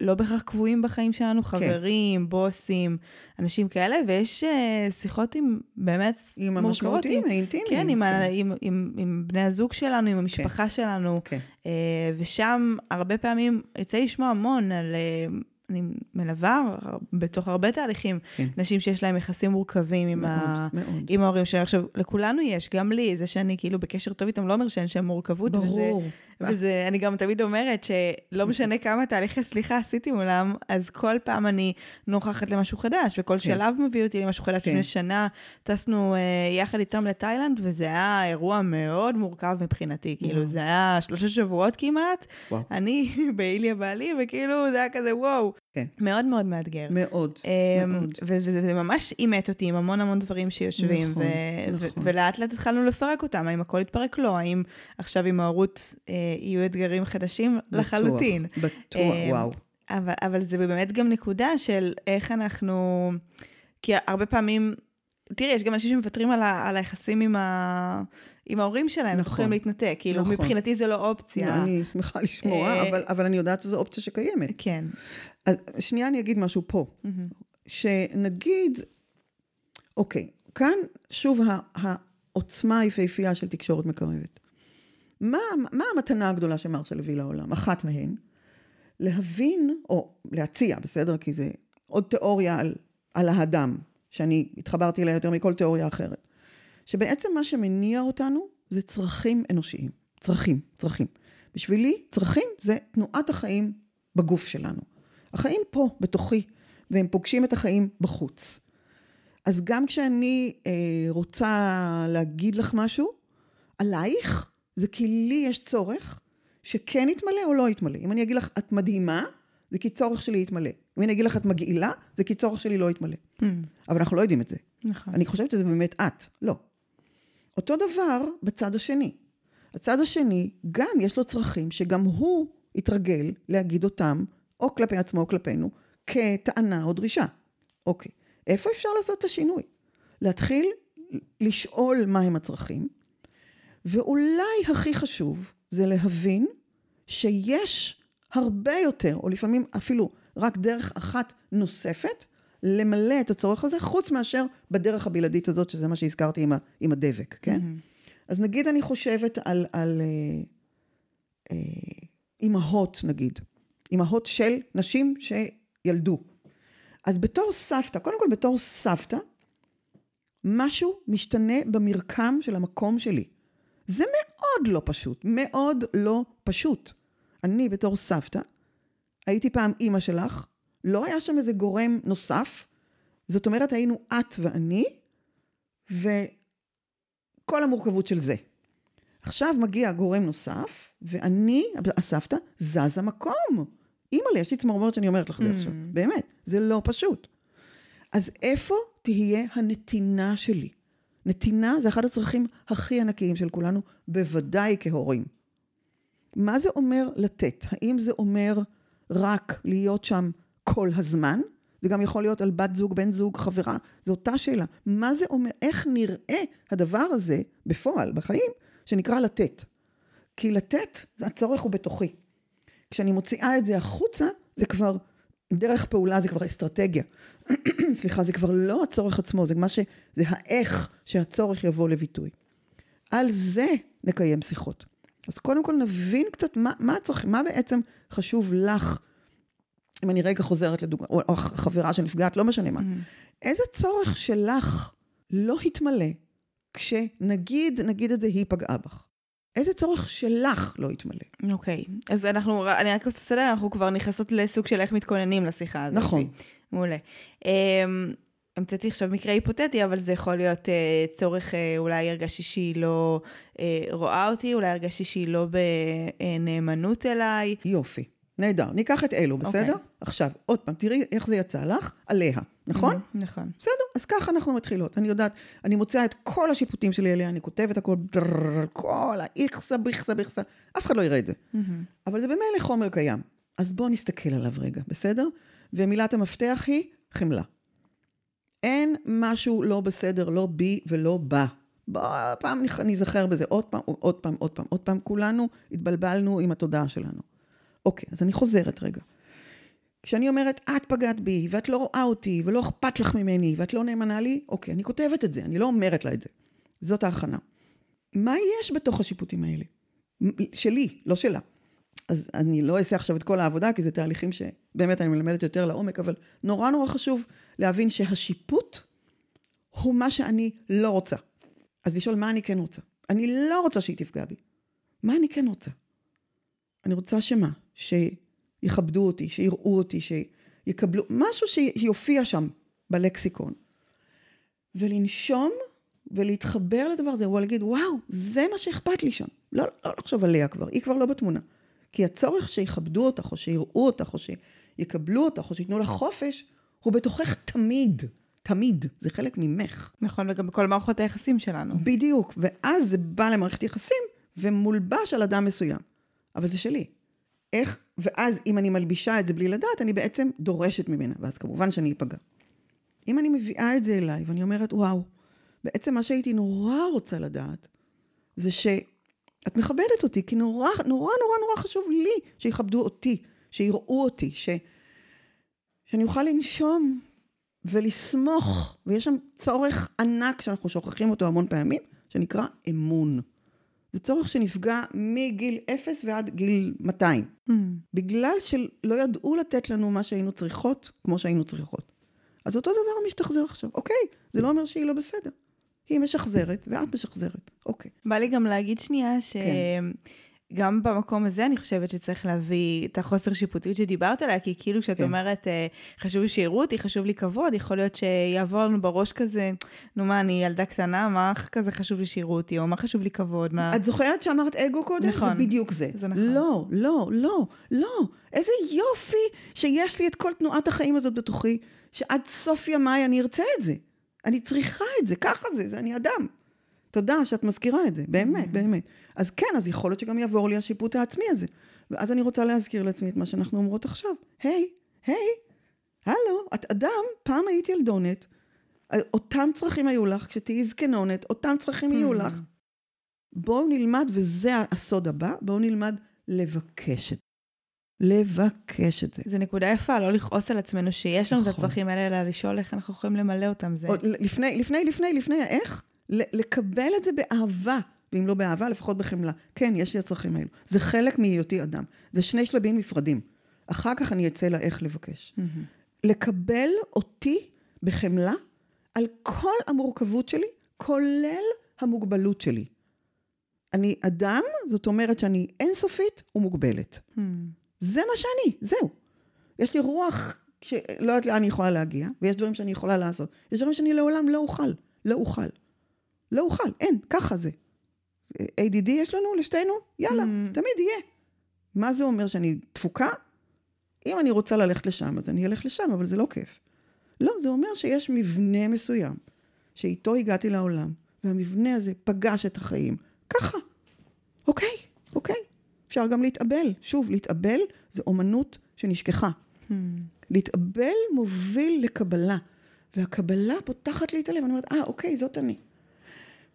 לא בהכרח קבועים בחיים שלנו, כן. חברים, בוסים, אנשים כאלה, ויש אה, שיחות עם באמת עם מורכבות. המשמעותיים, עם- האינטימיים. כן, עם, ה- כן. עם, עם, עם בני הזוג שלנו, עם המשפחה שלנו, כן. אה, ושם הרבה פעמים יצא לשמוע המון על... אה, אני מלווה בתוך הרבה תהליכים, כן. נשים שיש להם יחסים מורכבים עם, ה... מאוד, מאוד. עם ההורים שלהם. עכשיו, לכולנו יש, גם לי, זה שאני כאילו בקשר טוב איתם לא אומר שאין שם מורכבות. ברור. וזה, אני גם תמיד אומרת שלא משנה כמה תהליכי סליחה עשיתי מולם, אז כל פעם אני נוכחת למשהו חדש, וכל שלב מביא אותי למשהו חדש. כן. לפני שנה טסנו אה, יחד איתם לתאילנד, וזה היה אירוע מאוד מורכב מבחינתי. כאילו. זה היה שלושה שבועות כמעט. אני באיליה בעלי, וכאילו, זה היה כזה וואו. כן. מאוד מאוד מאתגר. מאוד, אמ, מאוד. וזה זה ממש אימת אותי עם המון המון דברים שיושבים, נכון, ו- נכון. ולאט לאט התחלנו לפרק אותם, האם הכל יתפרק? לא, האם עכשיו עם ההורות אה, יהיו אתגרים חדשים? בטוח, לחלוטין. בטוח, אמ, וואו. אבל, אבל זה באמת גם נקודה של איך אנחנו, כי הרבה פעמים, תראי, יש גם אנשים שמוותרים על, ה- על היחסים עם, ה, עם ההורים שלהם, נכון. נכון. יכולים להתנתק, כאילו נכון. מבחינתי זה לא אופציה. אני שמחה לשמוע, אה, אבל, אבל אני יודעת שזו אופציה שקיימת. כן. אז שנייה אני אגיד משהו פה. מהמם. שנגיד, אוקיי, כאן שוב העוצמה היפהפייה של תקשורת מקרבת. מה, מה המתנה הגדולה שמרשל הביא לעולם? אחת מהן, להבין, או להציע, בסדר? כי זה עוד תיאוריה על, על האדם, שאני התחברתי אליה יותר מכל תיאוריה אחרת. שבעצם מה שמניע אותנו זה צרכים אנושיים. צרכים, צרכים. בשבילי, צרכים זה תנועת החיים בגוף שלנו. החיים פה, בתוכי, והם פוגשים את החיים בחוץ. אז גם כשאני אה, רוצה להגיד לך משהו, עלייך, זה כי לי יש צורך שכן יתמלא או לא יתמלא. אם אני אגיד לך, את מדהימה, זה כי צורך שלי יתמלא. אם אני אגיד לך, את מגעילה, זה כי צורך שלי לא יתמלא. מהמם. אבל אנחנו לא יודעים את זה. נכון. אני חושבת שזה באמת את, לא. אותו דבר בצד השני. הצד השני, גם יש לו צרכים שגם הוא התרגל להגיד אותם, או כלפי עצמו או כלפינו, כטענה או דרישה. אוקיי, איפה אפשר לעשות את השינוי? להתחיל לשאול מהם הצרכים, ואולי הכי חשוב זה להבין שיש הרבה יותר, או לפעמים אפילו רק דרך אחת נוספת, למלא את הצורך הזה, חוץ מאשר בדרך הבלעדית הזאת, שזה מה שהזכרתי עם, ה, עם הדבק, כן? מהמם. אז נגיד אני חושבת על, על אה, אה, אימהות, נגיד. אימהות של נשים שילדו. אז בתור סבתא, קודם כל בתור סבתא, משהו משתנה במרקם של המקום שלי. זה מאוד לא פשוט, מאוד לא פשוט. אני בתור סבתא, הייתי פעם אימא שלך, לא היה שם איזה גורם נוסף, זאת אומרת היינו את ואני, וכל המורכבות של זה. עכשיו מגיע גורם נוסף, ואני, הסבתא, זזה מקום. אימא'לה, יש לי צמרמורת שאני אומרת לך את זה עכשיו. באמת, זה לא פשוט. אז איפה תהיה הנתינה שלי? נתינה זה אחד הצרכים הכי ענקיים של כולנו, בוודאי כהורים. מה זה אומר לתת? האם זה אומר רק להיות שם כל הזמן? זה גם יכול להיות על בת זוג, בן זוג, חברה. זו אותה שאלה. מה זה אומר? איך נראה הדבר הזה בפועל, בחיים, שנקרא לתת? כי לתת, הצורך הוא בתוכי. כשאני מוציאה את זה החוצה, זה כבר דרך פעולה, זה כבר אסטרטגיה. סליחה, זה כבר לא הצורך עצמו, זה מה ש... זה האיך שהצורך יבוא לביטוי. על זה נקיים שיחות. אז קודם כל נבין קצת מה, מה הצורך, מה בעצם חשוב לך, אם אני רגע חוזרת לדוגמה, או, או חברה שנפגעת, לא משנה מה. איזה צורך שלך לא התמלא כשנגיד, נגיד את זה, היא פגעה בך? איזה צורך שלך לא יתמלא? אוקיי, אז אנחנו, אני רק עושה סדר, אנחנו כבר נכנסות לסוג של איך מתכוננים לשיחה הזאת. נכון. מעולה. אמ, המצאתי עכשיו מקרה היפותטי, אבל זה יכול להיות אה, צורך, אה, אולי הרגשתי שהיא לא אה, רואה אותי, אולי הרגשתי שהיא לא בנאמנות אליי. יופי. נהדר. ניקח את אלו, בסדר? אוקיי. עכשיו, עוד פעם, תראי איך זה יצא לך, עליה, נכון? Mhm, נכון. בסדר, אז ככה אנחנו מתחילות. אני יודעת, אני מוציאה את כל השיפוטים שלי עליה, אני כותבת הכל, דררר, כל האיכסה, ביכסה, ביכסה, אף אחד לא יראה את זה. מהמם. אבל זה במילא חומר קיים. אז בואו נסתכל עליו רגע, בסדר? ומילת המפתח היא חמלה. אין משהו לא בסדר, לא בי ולא בה. בוא, פעם ניזכר בזה עוד פעם, עוד פעם, עוד פעם, עוד פעם. כולנו התבלבלנו עם התודעה שלנו. אוקיי, אז אני חוזרת רגע. כשאני אומרת, את פגעת בי, ואת לא רואה אותי, ולא אכפת לך ממני, ואת לא נאמנה לי, אוקיי, אני כותבת את זה, אני לא אומרת לה את זה. זאת ההכנה. מה יש בתוך השיפוטים האלה? שלי, לא שלה. אז אני לא אעשה עכשיו את כל העבודה, כי זה תהליכים שבאמת אני מלמדת יותר לעומק, אבל נורא נורא חשוב להבין שהשיפוט הוא מה שאני לא רוצה. אז לשאול מה אני כן רוצה. אני לא רוצה שהיא תפגע בי. מה אני כן רוצה? אני רוצה שמה? שיכבדו אותי, שיראו אותי, שיקבלו, משהו שיופיע שם בלקסיקון. ולנשום ולהתחבר לדבר הזה, הוא להגיד, וואו, זה מה שאכפת לי שם. לא, לא לחשוב עליה כבר, היא כבר לא בתמונה. כי הצורך שיכבדו אותך, או שיראו אותך, או שיקבלו אותך, או שייתנו לך חופש, הוא בתוכך תמיד. תמיד. זה חלק ממך. נכון, וגם בכל מערכות היחסים שלנו. בדיוק. ואז זה בא למערכת יחסים, ומולבש על אדם מסוים. אבל זה שלי. איך, ואז אם אני מלבישה את זה בלי לדעת, אני בעצם דורשת ממנה, ואז כמובן שאני אפגע. אם אני מביאה את זה אליי, ואני אומרת, וואו, בעצם מה שהייתי נורא רוצה לדעת, זה שאת מכבדת אותי, כי נורא, נורא, נורא, נורא חשוב לי שיכבדו אותי, שיראו אותי, ש... שאני אוכל לנשום ולסמוך, ויש שם צורך ענק שאנחנו שוכחים אותו המון פעמים, שנקרא אמון. זה צורך שנפגע מגיל אפס ועד גיל 200. Mm. בגלל שלא ידעו לתת לנו מה שהיינו צריכות, כמו שהיינו צריכות. אז אותו דבר משתחזר עכשיו. אוקיי, זה לא אומר שהיא לא בסדר. היא משחזרת ואת משחזרת, אוקיי. בא לי גם להגיד שנייה ש... כן. גם במקום הזה אני חושבת שצריך להביא את החוסר שיפוטיות שדיברת עליה, כי כאילו כשאת כן. אומרת, אה, חשוב לי שיראו אותי, חשוב לי כבוד, יכול להיות שיעבור לנו בראש כזה, נו מה, אני ילדה קטנה, מה כזה חשוב לי שיראו אותי, או מה חשוב לי כבוד, מה... את זוכרת שאמרת אגו קודם? נכון. זה בדיוק זה. זה נכון. לא, לא, לא, לא. איזה יופי שיש לי את כל תנועת החיים הזאת בתוכי, שעד סוף ימיי אני ארצה את זה. אני צריכה את זה, ככה זה, זה אני אדם. תודה שאת מזכירה את זה, באמת, mm-hmm. באמת. אז כן, אז יכול להיות שגם יעבור לי השיפוט העצמי הזה. ואז אני רוצה להזכיר לעצמי את מה שאנחנו אומרות עכשיו. היי, היי, הלו, את אדם, פעם היית ילדונת, אותם צרכים היו לך, כשתהיי זקנונת, אותם צרכים יהיו mm-hmm. לך. בואו נלמד, וזה הסוד הבא, בואו נלמד לבקש את זה. לבקש את זה. זה נקודה יפה, לא לכעוס על עצמנו שיש לנו נכון. את הצרכים האלה, אלא לשאול איך אנחנו יכולים למלא אותם. זה... לפני, לפני, לפני, לפני האיך, לקבל את זה באהבה, ואם לא באהבה, לפחות בחמלה. כן, יש לי הצרכים האלו. זה חלק מהיותי אדם. זה שני שלבים נפרדים. אחר כך אני אצא לאיך לבקש. Mm-hmm. לקבל אותי בחמלה על כל המורכבות שלי, כולל המוגבלות שלי. אני אדם, זאת אומרת שאני אינסופית ומוגבלת. Mm. זה מה שאני, זהו. יש לי רוח שלא יודעת לאן אני יכולה להגיע, ויש דברים שאני יכולה לעשות. יש דברים שאני לעולם לא אוכל, לא אוכל. לא אוכל, אין, ככה זה. ADD יש לנו לשתינו? יאללה, mm. תמיד יהיה. מה זה אומר שאני תפוקה? אם אני רוצה ללכת לשם, אז אני אלך לשם, אבל זה לא כיף. לא, זה אומר שיש מבנה מסוים, שאיתו הגעתי לעולם, והמבנה הזה פגש את החיים. ככה. אוקיי, אוקיי. אפשר גם להתאבל. שוב, להתאבל זה אומנות שנשכחה. Hmm. להתאבל מוביל לקבלה, והקבלה פותחת לי את הלב, אני אומרת, אה, אוקיי, זאת אני.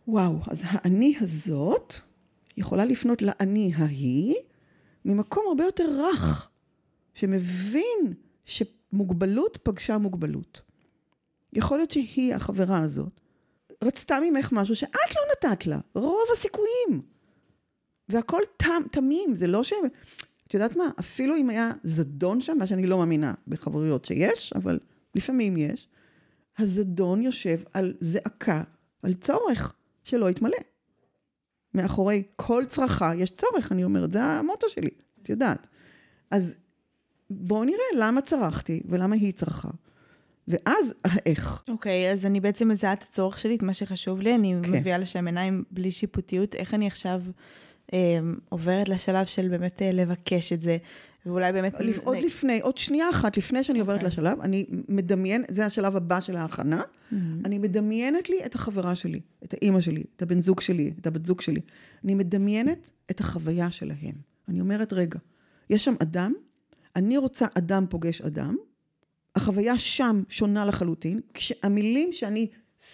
וואו, אז האני הזאת יכולה לפנות לאני ההיא ממקום הרבה יותר רך, שמבין שמוגבלות פגשה מוגבלות. יכול להיות שהיא, החברה הזאת, רצתה ממך משהו שאת לא נתת לה, רוב הסיכויים. והכל תם, תמים, זה לא ש... את יודעת מה? אפילו אם היה זדון שם, מה שאני לא מאמינה בחברויות שיש, אבל לפעמים יש, הזדון יושב על זעקה, על צורך. שלא יתמלא. מאחורי כל צרכה יש צורך, אני אומרת, זה המוטו שלי, את יודעת. אז בואו נראה למה צרכתי ולמה היא צרכה. ואז האיך. אוקיי, okay, אז אני בעצם מזהה את הצורך שלי, את מה שחשוב לי, אני כן. מביאה לשם עיניים בלי שיפוטיות, איך אני עכשיו אה, עוברת לשלב של באמת אה, לבקש את זה, ואולי באמת... עוד נ... לפני, עוד שנייה אחת לפני שאני עוברת okay. אוקיי. לשלב, אני מדמיין, זה השלב הבא של ההכנה, mm-hmm. אני מדמיינת לי את החברה שלי, את האימא שלי, את הבן זוג שלי, את הבת זוג שלי. אני מדמיינת את החוויה שלהם. אני אומרת, רגע, יש שם אדם, אני רוצה אדם פוגש אדם, החוויה שם שונה לחלוטין, כשהמילים שאני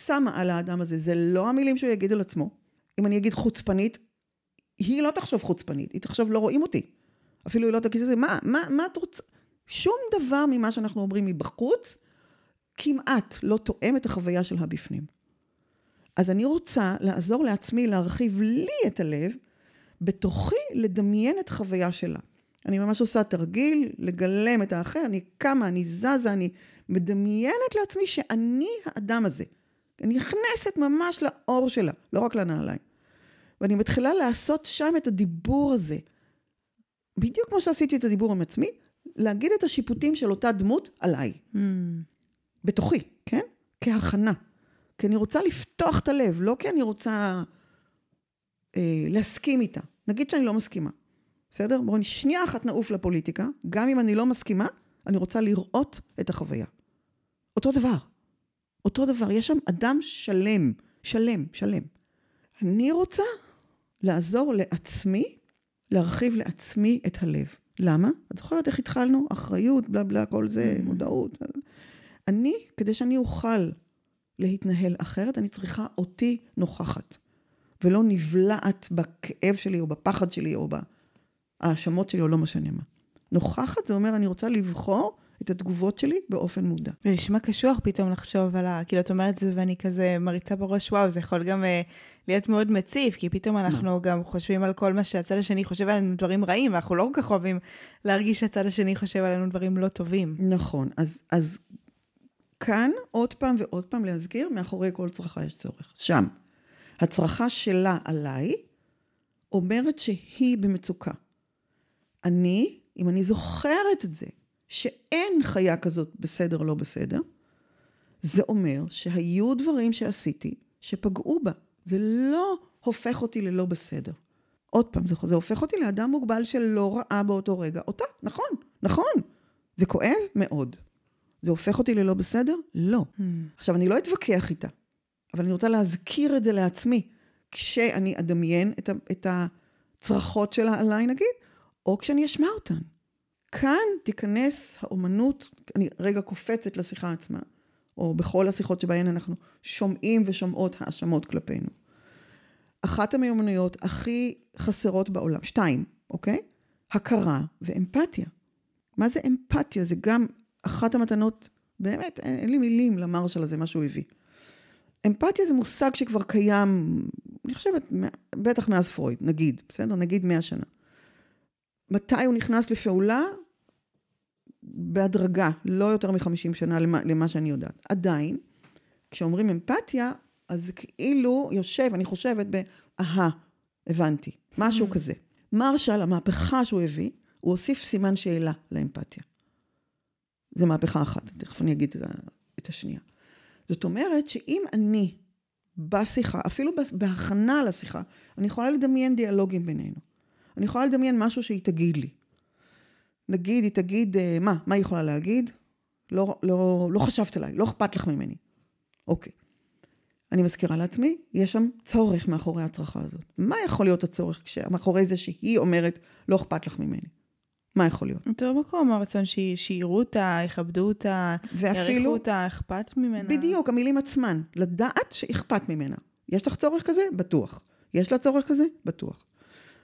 שמה על האדם הזה, זה לא המילים שהוא יגיד על עצמו. אם אני אגיד חוצפנית, היא לא תחשוב חוצפנית, היא תחשוב לא רואים אותי. אפילו היא לא תגיד את זה, מה, מה, מה את רוצה? שום דבר ממה שאנחנו אומרים מבחוץ כמעט לא תואם את החוויה של הבפנים. אז אני רוצה לעזור לעצמי להרחיב לי את הלב, בתוכי לדמיין את החוויה שלה. אני ממש עושה תרגיל, לגלם את האחר, אני קמה, אני זזה, אני מדמיינת לעצמי שאני האדם הזה. אני נכנסת ממש לאור שלה, לא רק לנעליים. ואני מתחילה לעשות שם את הדיבור הזה. בדיוק כמו שעשיתי את הדיבור עם עצמי, להגיד את השיפוטים של אותה דמות עליי. Mm. בתוכי, כן? כהכנה. כי אני רוצה לפתוח את הלב, לא כי אני רוצה אה, להסכים איתה. נגיד שאני לא מסכימה, בסדר? בואו שנייה אחת נעוף לפוליטיקה, גם אם אני לא מסכימה, אני רוצה לראות את החוויה. אותו דבר. אותו דבר, יש שם אדם שלם, שלם, שלם. אני רוצה לעזור לעצמי, להרחיב לעצמי את הלב. למה? את זוכרת איך התחלנו? אחריות, בלה בלה, כל זה, mm-hmm. מודעות. אני, כדי שאני אוכל להתנהל אחרת, אני צריכה אותי נוכחת, ולא נבלעת בכאב שלי, או בפחד שלי, או בהאשמות שלי, או לא משנה מה. נוכחת זה אומר, אני רוצה לבחור את התגובות שלי באופן מודע. זה נשמע קשוח פתאום לחשוב על ה... כאילו, את אומרת את זה ואני כזה מריצה בראש, וואו, זה יכול גם uh, להיות מאוד מציף, כי פתאום אנחנו no. גם חושבים על כל מה שהצד השני חושב עלינו דברים רעים, ואנחנו לא כל כך אוהבים להרגיש שהצד השני חושב עלינו דברים לא טובים. נכון, אז, אז כאן עוד פעם ועוד פעם להזכיר, מאחורי כל צרכה יש צורך. שם. הצרכה שלה עליי אומרת שהיא במצוקה. אני, אם אני זוכרת את זה, שאין חיה כזאת בסדר לא בסדר, זה אומר שהיו דברים שעשיתי שפגעו בה. זה לא הופך אותי ללא בסדר. עוד פעם, זה, זה הופך אותי לאדם מוגבל שלא ראה באותו רגע אותה. נכון, נכון. זה כואב מאוד. זה הופך אותי ללא בסדר? לא. Hmm. עכשיו, אני לא אתווכח איתה, אבל אני רוצה להזכיר את זה לעצמי, כשאני אדמיין את, ה, את הצרחות שלה עליי, נגיד, או כשאני אשמע אותן. כאן תיכנס האומנות, אני רגע קופצת לשיחה עצמה, או בכל השיחות שבהן אנחנו שומעים ושומעות האשמות כלפינו. אחת המיומנויות הכי חסרות בעולם, שתיים, אוקיי? הכרה ואמפתיה. מה זה אמפתיה? זה גם אחת המתנות, באמת, אין, אין לי מילים למרשל הזה, מה שהוא הביא. אמפתיה זה מושג שכבר קיים, אני חושבת, בטח מאז פרויד, נגיד, בסדר? נגיד מאה שנה. מתי הוא נכנס לפעולה? בהדרגה, לא יותר מחמישים שנה למה, למה שאני יודעת. עדיין, כשאומרים אמפתיה, אז זה כאילו יושב, אני חושבת, באהה, הבנתי, משהו mm. כזה. מרשל, המהפכה שהוא הביא, הוא הוסיף סימן שאלה לאמפתיה. זה מהפכה אחת, תכף אני אגיד את השנייה. זאת אומרת שאם אני בשיחה, אפילו בהכנה לשיחה, אני יכולה לדמיין דיאלוגים בינינו. אני יכולה לדמיין משהו שהיא תגיד לי. נגיד, היא תגיד, אה, מה? מה היא יכולה להגיד? לא, לא, לא חשבת עליי, לא אכפת לך ממני. אוקיי. אני מזכירה לעצמי, יש שם צורך מאחורי הצרכה הזאת. מה יכול להיות הצורך מאחורי זה שהיא אומרת, לא אכפת לך ממני? מה יכול להיות? יותר מקום הרצון שיראו אותה, יכבדו אותה, יעריכו אותה, אכפת ממנה. בדיוק, המילים עצמן. לדעת שאכפת ממנה. יש לך צורך כזה? בטוח. יש לה צורך כזה? בטוח.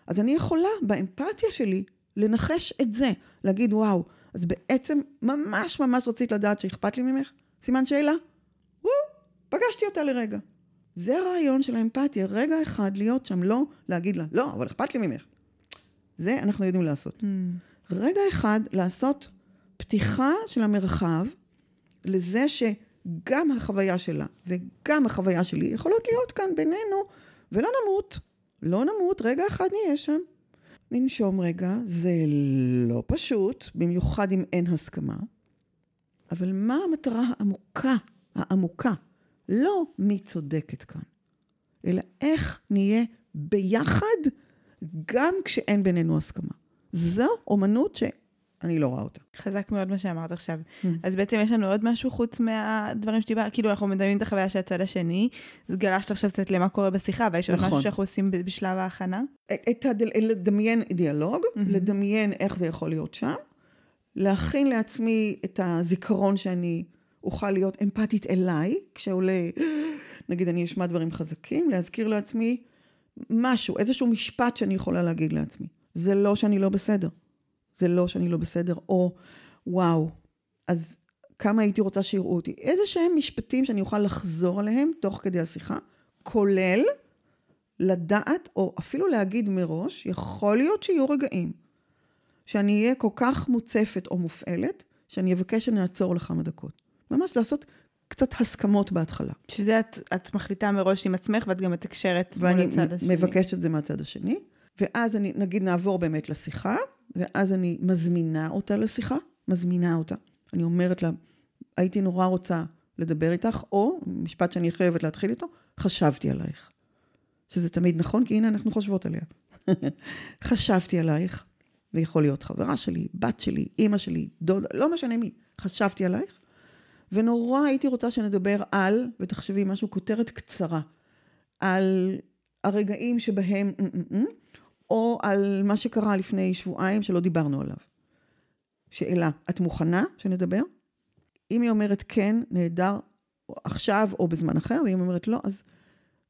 אז אני יכולה באמפתיה שלי לנחש את זה, להגיד וואו, אז בעצם ממש ממש רצית לדעת שאכפת לי ממך? סימן שאלה? וואו, פגשתי אותה לרגע. זה הרעיון של האמפתיה, רגע אחד להיות שם, לא להגיד לה, לא, אבל אכפת לי ממך. זה אנחנו יודעים לעשות. Mm. רגע אחד לעשות פתיחה של המרחב לזה שגם החוויה שלה וגם החוויה שלי יכולות להיות כאן בינינו, ולא נמות. לא נמות, רגע אחד נהיה שם. ננשום רגע, זה לא פשוט, במיוחד אם אין הסכמה, אבל מה המטרה העמוקה, העמוקה? לא מי צודקת כאן, אלא איך נהיה ביחד גם כשאין בינינו הסכמה. זו אומנות שאני לא רואה אותה. חזק מאוד מה שאמרת עכשיו. Mm. אז בעצם יש לנו עוד משהו חוץ מהדברים שדיברת, כאילו אנחנו מדמיינים את החוויה של הצד השני, אז גלשת עכשיו קצת למה קורה בשיחה, ויש עוד נכון. משהו שאנחנו עושים בשלב ההכנה? את הדל... לדמיין דיאלוג, mm-hmm. לדמיין איך זה יכול להיות שם, להכין לעצמי את הזיכרון שאני אוכל להיות אמפתית אליי, כשעולה, נגיד אני אשמע דברים חזקים, להזכיר לעצמי משהו, איזשהו משפט שאני יכולה להגיד לעצמי. זה לא שאני לא בסדר. זה לא שאני לא בסדר, או וואו, אז כמה הייתי רוצה שיראו אותי. איזה שהם משפטים שאני אוכל לחזור עליהם תוך כדי השיחה, כולל לדעת, או אפילו להגיד מראש, יכול להיות שיהיו רגעים שאני אהיה כל כך מוצפת או מופעלת, שאני אבקש שנעצור לכמה דקות. ממש לעשות קצת הסכמות בהתחלה. שזה את, את מחליטה מראש עם עצמך ואת גם מתקשרת מול הצד השני. ואני מבקשת את זה מהצד השני, ואז אני, נגיד, נעבור באמת לשיחה, ואז אני מזמינה אותה לשיחה, מזמינה אותה. אני אומרת לה, הייתי נורא רוצה לדבר איתך, או, משפט שאני חייבת להתחיל איתו, חשבתי עלייך. שזה תמיד נכון, כי הנה אנחנו חושבות עליה. חשבתי עלייך, ויכול להיות חברה שלי, בת שלי, אימא שלי, דודה, לא משנה מי, חשבתי עלייך, ונורא הייתי רוצה שנדבר על, ותחשבי משהו, כותרת קצרה, על הרגעים שבהם, או על מה שקרה לפני שבועיים שלא דיברנו עליו. שאלה, את מוכנה שנדבר? אם היא אומרת כן, נהדר, עכשיו או בזמן אחר, ואם היא אומרת לא, אז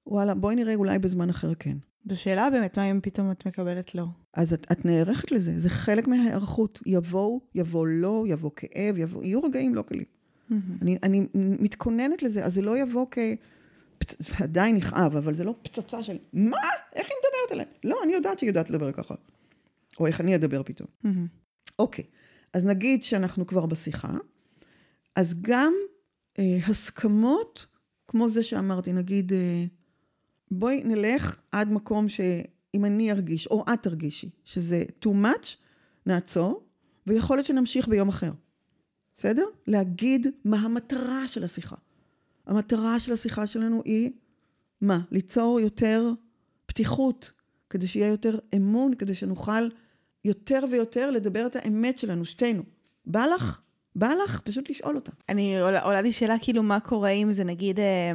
וואלה, בואי נראה אולי בזמן אחר כן. זו שאלה באמת, מה אם פתאום את מקבלת לא? אז את, את נערכת לזה, זה חלק מההיערכות. יבואו, יבוא לא, יבוא כאב, יבוא, יהיו רגעים לא קלים. Mm-hmm. אני, אני מתכוננת לזה, אז זה לא יבוא כ... זה עדיין נכאב, אבל זה לא פצצה של, מה? מדברת עליהם? לא, אני יודעת שהיא יודעת לדבר ככה. או איך אני אדבר פתאום. Mm-hmm. אוקיי, אז נגיד שאנחנו כבר בשיחה, אז גם אה, הסכמות, כמו זה שאמרתי, נגיד, אה, בואי נלך עד מקום שאם אני ארגיש, או את תרגישי, שזה too much, נעצור, ויכול להיות שנמשיך ביום אחר. בסדר? להגיד מה המטרה של השיחה. המטרה של השיחה שלנו היא, מה? ליצור יותר פתיחות, כדי שיהיה יותר אמון, כדי שנוכל יותר ויותר לדבר את האמת שלנו, שתינו. בא לך? בא לך? פשוט לשאול אותה. אני, עולה, עולה לי שאלה כאילו, מה קורה אם זה נגיד, אה,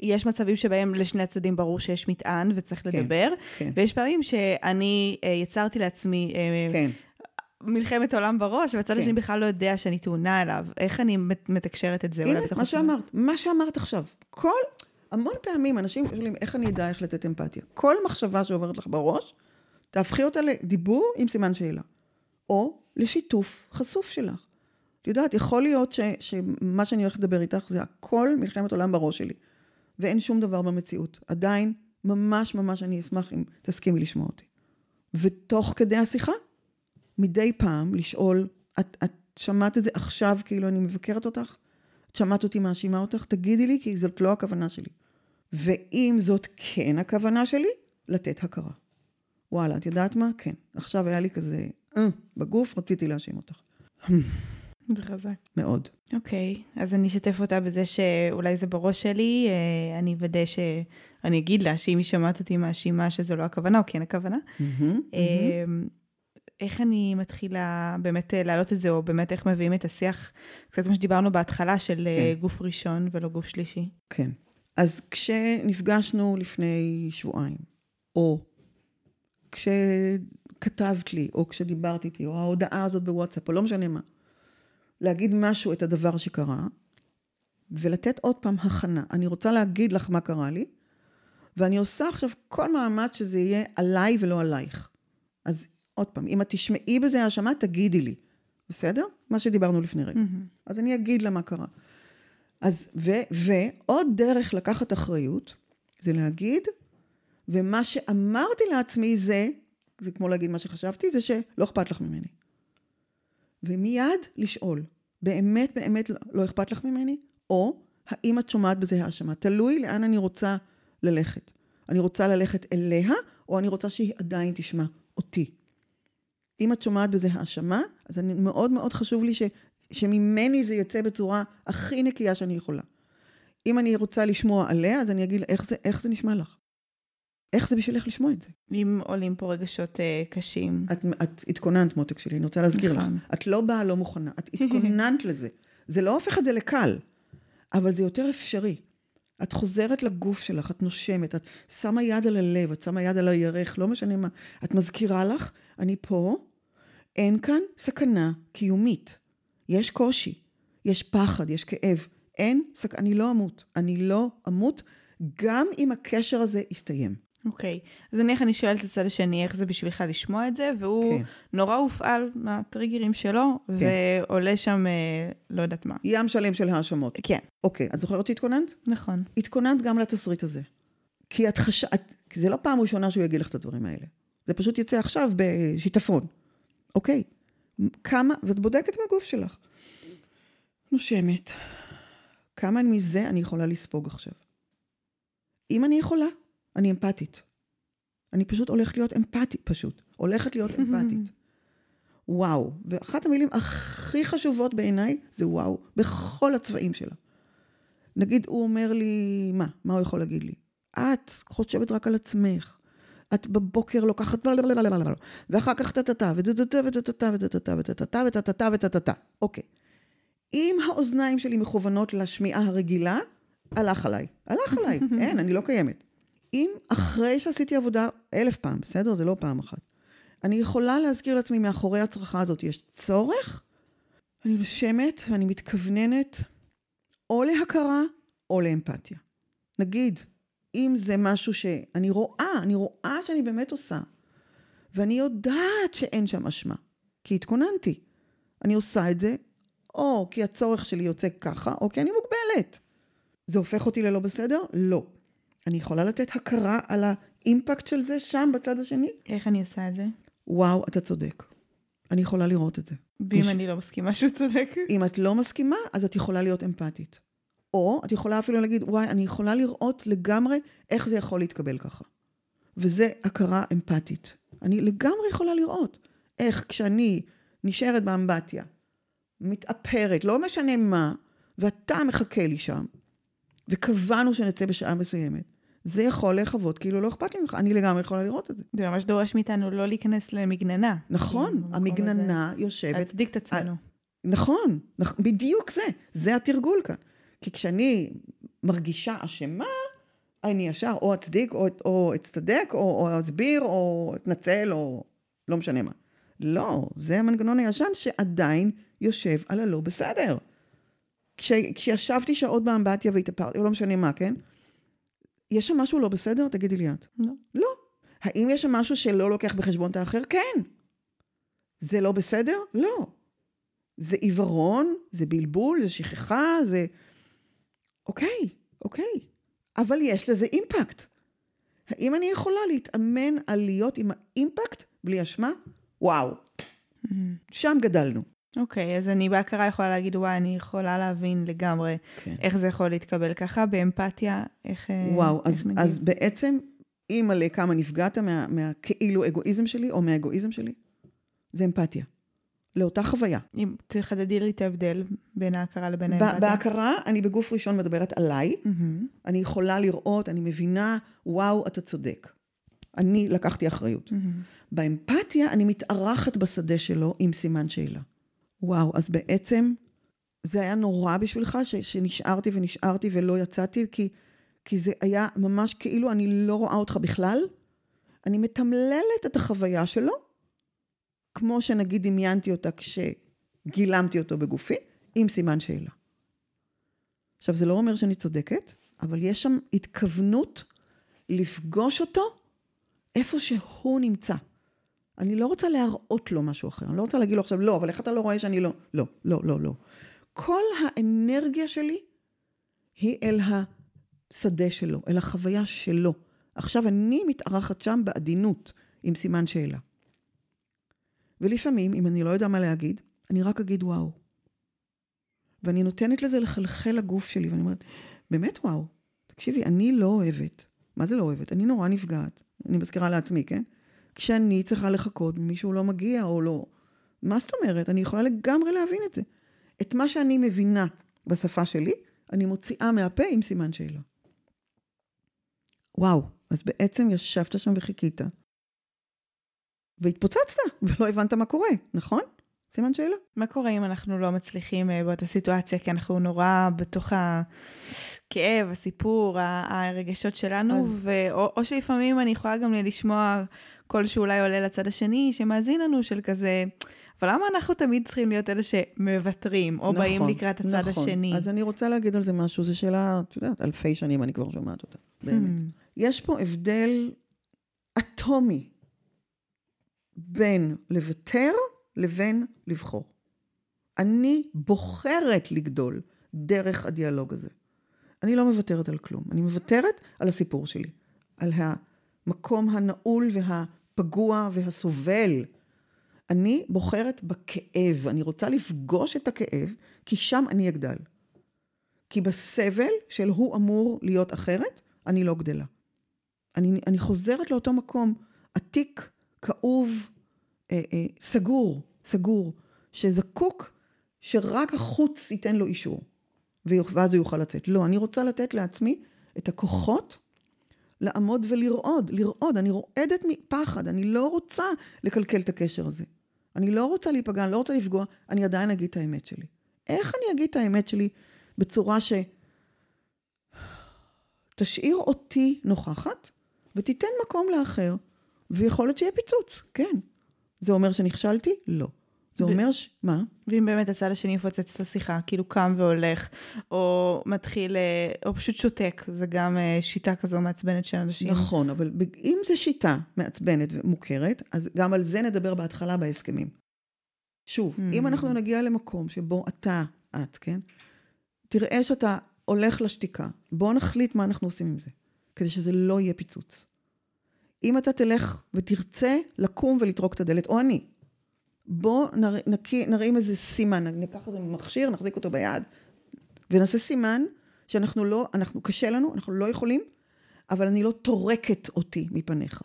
יש מצבים שבהם לשני הצדדים ברור שיש מטען וצריך כן, לדבר, כן. ויש פעמים שאני אה, יצרתי לעצמי... אה, כן. מלחמת עולם בראש, והצד כן. השני בכלל לא יודע שאני טעונה אליו. איך אני מתקשרת את זה? הנה, מה שאמרת, מה שאמרת עכשיו. כל, המון פעמים אנשים שואלים, איך אני אדע איך לתת אמפתיה? כל מחשבה שעוברת לך בראש, תהפכי אותה לדיבור עם סימן שאלה. או לשיתוף חשוף שלך. את יודעת, יכול להיות ש, שמה שאני הולכת לדבר איתך זה הכל מלחמת עולם בראש שלי. ואין שום דבר במציאות. עדיין, ממש ממש אני אשמח אם תסכימי לשמוע אותי. ותוך כדי השיחה, מדי פעם לשאול, את, את שמעת את זה עכשיו כאילו אני מבקרת אותך? שמעת אותי מאשימה אותך? תגידי לי, כי זאת לא הכוונה שלי. ואם זאת כן הכוונה שלי, לתת הכרה. וואלה, את יודעת מה? כן. עכשיו היה לי כזה, אה, בגוף רציתי להאשים אותך. זה חזק. מאוד. אוקיי, okay, אז אני אשתף אותה בזה שאולי זה בראש שלי, אה, אני אוודא ש... אני אגיד לה שאם היא שמעת אותי מאשימה שזו לא הכוונה, או כן הכוונה. Mm-hmm, mm-hmm. איך אני מתחילה באמת אה, להעלות את זה, או באמת איך מביאים את השיח, קצת מה שדיברנו בהתחלה, של כן. גוף ראשון ולא גוף שלישי. כן. אז כשנפגשנו לפני שבועיים, או כשכתבת לי, או כשדיברת איתי, או ההודעה הזאת בוואטסאפ, או לא משנה מה, להגיד משהו, את הדבר שקרה, ולתת עוד פעם הכנה. אני רוצה להגיד לך מה קרה לי, ואני עושה עכשיו כל מאמץ שזה יהיה עליי ולא עלייך. אז עוד פעם, אם את תשמעי בזה האשמה, תגידי לי, בסדר? מה שדיברנו לפני רגע. Mm-hmm. אז אני אגיד לה מה קרה. אז, ו, ועוד דרך לקחת אחריות, זה להגיד, ומה שאמרתי לעצמי זה, זה כמו להגיד מה שחשבתי, זה שלא אכפת לך ממני. ומיד לשאול, באמת באמת לא אכפת לך ממני? או האם את שומעת בזה האשמה? תלוי לאן אני רוצה ללכת. אני רוצה ללכת אליה, או אני רוצה שהיא עדיין תשמע אותי. אם את שומעת בזה האשמה, אז אני, מאוד מאוד חשוב לי ש, שממני זה יצא בצורה הכי נקייה שאני יכולה. אם אני רוצה לשמוע עליה, אז אני אגיד איך זה, איך זה נשמע לך. איך זה בשבילך לשמוע את זה? אם עולים פה רגשות uh, קשים. את, את התכוננת, מותק שלי, אני רוצה להזכיר לך. נכון. את לא באה לא מוכנה, את התכוננת לזה. זה לא הופך את זה לקל, אבל זה יותר אפשרי. את חוזרת לגוף שלך, את נושמת, את שמה יד על הלב, את שמה יד על הירך, לא משנה מה. את מזכירה לך, אני פה, אין כאן סכנה קיומית. יש קושי, יש פחד, יש כאב. אין, סכ... אני לא אמות. אני לא אמות, גם אם הקשר הזה יסתיים. אוקיי. אז נניח אני שואלת את הצד השני, איך זה בשבילך לשמוע את זה, והוא כן. נורא הופעל מהטריגרים שלו, ועולה שם, אה, לא יודעת מה. ים שלם של האשמות. כן, אוקיי, את זוכרת שהתכוננת? נכון. התכוננת גם לתסריט הזה. כי את חש... את... זה לא פעם ראשונה שהוא יגיד לך את הדברים האלה. זה פשוט יצא עכשיו בשיטפון. אוקיי. כמה, ואת בודקת מהגוף שלך. נושמת. כמה מזה אני יכולה לספוג עכשיו? אם אני יכולה, אני אמפתית. אני פשוט הולכת להיות אמפתית, פשוט. הולכת להיות אמפתית. וואו. ואחת המילים הכי חשובות בעיניי זה וואו, בכל הצבעים שלה. נגיד, הוא אומר לי, מה? מה הוא יכול להגיד לי? את חושבת רק על עצמך. את בבוקר לוקחת... ואחר כך טטטה, וטטטה, וטטטה, וטטטה, וטטטה, וטטטה, וטטטה. אוקיי. אם האוזניים שלי מכוונות לשמיעה הרגילה, הלך עליי. הלך עליי. אין, אני לא קיימת. אם אחרי שעשיתי עבודה אלף פעם, בסדר? זה לא פעם אחת. אני יכולה להזכיר לעצמי מאחורי הצרחה הזאת יש צורך, אני נושמת ואני מתכווננת או להכרה או לאמפתיה. נגיד, אם זה משהו שאני רואה, אני רואה שאני באמת עושה, ואני יודעת שאין שם אשמה, כי התכוננתי. אני עושה את זה, או כי הצורך שלי יוצא ככה, או כי אני מוגבלת. זה הופך אותי ללא בסדר? לא. אני יכולה לתת הכרה על האימפקט של זה שם בצד השני? איך אני עושה את זה? וואו, אתה צודק. אני יכולה לראות את זה. ואם יש- אני לא מסכימה שהוא צודק? אם את לא מסכימה, אז את יכולה להיות אמפתית. או את יכולה אפילו להגיד, וואי, אני יכולה לראות לגמרי איך זה יכול להתקבל ככה. וזה הכרה אמפתית. אני לגמרי יכולה לראות איך כשאני נשארת באמבטיה, מתאפרת, לא משנה מה, ואתה מחכה לי שם, וקבענו שנצא בשעה מסוימת, זה יכול להיחוות כאילו לא אכפת לי ממך, אני לגמרי יכולה לראות את זה. זה ממש דורש מאיתנו לא להיכנס למגננה. נכון, במקום המגננה הזה. יושבת להצדיק את עצמנו. נכון, נכ- בדיוק זה, זה התרגול כאן. כי כשאני מרגישה אשמה, אני ישר או אצדיק, או, או אצטדק, או, או אסביר, או אתנצל, או לא משנה מה. לא, זה המנגנון הישן שעדיין יושב על הלא בסדר. כש, כשישבתי שעות באמבטיה והתאפרתי, או לא משנה מה, כן? יש שם משהו לא בסדר? תגידי לי את. לא. לא. האם יש שם משהו שלא לוקח בחשבון את האחר? כן. זה לא בסדר? לא. זה עיוורון, זה בלבול, זה שכחה, זה... אוקיי, אוקיי. אבל יש לזה אימפקט. האם אני יכולה להתאמן על להיות עם האימפקט בלי אשמה? וואו. שם גדלנו. אוקיי, אז אני בהכרה יכולה להגיד, וואי, אני יכולה להבין לגמרי כן. איך זה יכול להתקבל ככה, באמפתיה, איך... אה, וואו, אז, איך מגיב. אז בעצם, אימא'לה כמה נפגעת מה, מהכאילו אגואיזם שלי, או מהאגואיזם שלי, זה אמפתיה. לאותה חוויה. אם תחדדי לי את ההבדל בין ההכרה לבין האמפתיה. בהכרה, אני בגוף ראשון מדברת עליי, מהמם. אני יכולה לראות, אני מבינה, וואו, אתה צודק. אני לקחתי אחריות. מהמם. באמפתיה, אני מתארחת בשדה שלו עם סימן שאלה. וואו, אז בעצם זה היה נורא בשבילך ש, שנשארתי ונשארתי ולא יצאתי, כי, כי זה היה ממש כאילו אני לא רואה אותך בכלל. אני מתמללת את החוויה שלו, כמו שנגיד דמיינתי אותה כשגילמתי אותו בגופי, עם סימן שאלה. עכשיו, זה לא אומר שאני צודקת, אבל יש שם התכוונות לפגוש אותו איפה שהוא נמצא. אני לא רוצה להראות לו משהו אחר, אני לא רוצה להגיד לו עכשיו, לא, אבל איך אתה לא רואה שאני לא? לא, לא, לא, לא. כל האנרגיה שלי היא אל השדה שלו, אל החוויה שלו. עכשיו אני מתארחת שם בעדינות, עם סימן שאלה. ולפעמים, אם אני לא יודע מה להגיד, אני רק אגיד וואו. ואני נותנת לזה לחלחל לגוף שלי, ואני אומרת, באמת וואו, תקשיבי, אני לא אוהבת. מה זה לא אוהבת? אני נורא נפגעת. אני מזכירה לעצמי, כן? כשאני צריכה לחכות ומישהו לא מגיע או לא. מה זאת אומרת? אני יכולה לגמרי להבין את זה. את מה שאני מבינה בשפה שלי, אני מוציאה מהפה עם סימן שאלה. וואו, אז בעצם ישבת שם וחיכית, והתפוצצת, ולא הבנת מה קורה, נכון? סימן שאלה. מה קורה אם אנחנו לא מצליחים אה, באותה סיטואציה, כי אנחנו נורא בתוך הכאב, הסיפור, הרגשות שלנו, אז- ו... או, או שלפעמים אני יכולה גם לשמוע קול שאולי עולה לצד השני, שמאזין לנו, של כזה, אבל למה אנחנו תמיד צריכים להיות אלה שמוותרים, או באים נכון, לקראת הצד נכון. השני? אז אני רוצה להגיד על זה משהו, זו שאלה, את יודעת, אלפי שנים אני כבר שומעת אותה, באמת. Hmm. יש פה הבדל אטומי בין לוותר לבין לבחור. אני בוחרת לגדול דרך הדיאלוג הזה. אני לא מוותרת על כלום, אני מוותרת על הסיפור שלי, על המקום הנעול והפגוע והסובל. אני בוחרת בכאב, אני רוצה לפגוש את הכאב, כי שם אני אגדל. כי בסבל של הוא אמור להיות אחרת, אני לא גדלה. אני, אני חוזרת לאותו מקום עתיק, כאוב, אה, אה, סגור, סגור, שזקוק שרק החוץ ייתן לו אישור, ואז הוא יוכל לצאת. לא, אני רוצה לתת לעצמי את הכוחות לעמוד ולרעוד, לרעוד, אני רועדת מפחד, אני לא רוצה לקלקל את הקשר הזה. אני לא רוצה להיפגע, אני לא רוצה לפגוע, אני עדיין אגיד את האמת שלי. איך אני אגיד את האמת שלי בצורה ש... תשאיר אותי נוכחת ותיתן מקום לאחר, ויכול להיות שיהיה פיצוץ, כן. זה אומר שנכשלתי? לא. זה אומר ש... מה? ואם באמת הצד השני יפוצץ את השיחה, כאילו קם והולך, או מתחיל, אה, או פשוט שותק, זה גם אה, שיטה כזו מעצבנת של אנשים. נכון, אבל אם זו שיטה מעצבנת ומוכרת, אז גם על זה נדבר בהתחלה בהסכמים. שוב, mm. אם אנחנו נגיע למקום שבו אתה, את, כן? תראה שאתה הולך לשתיקה, בואו נחליט מה אנחנו עושים עם זה, כדי שזה לא יהיה פיצוץ. אם אתה תלך ותרצה לקום ולטרוק את הדלת, או אני, בוא נר, נקי, נרים איזה סימן, ניקח איזה מכשיר, נחזיק אותו ביד, ונעשה סימן שאנחנו לא, אנחנו, קשה לנו, אנחנו לא יכולים, אבל אני לא טורקת אותי מפניך.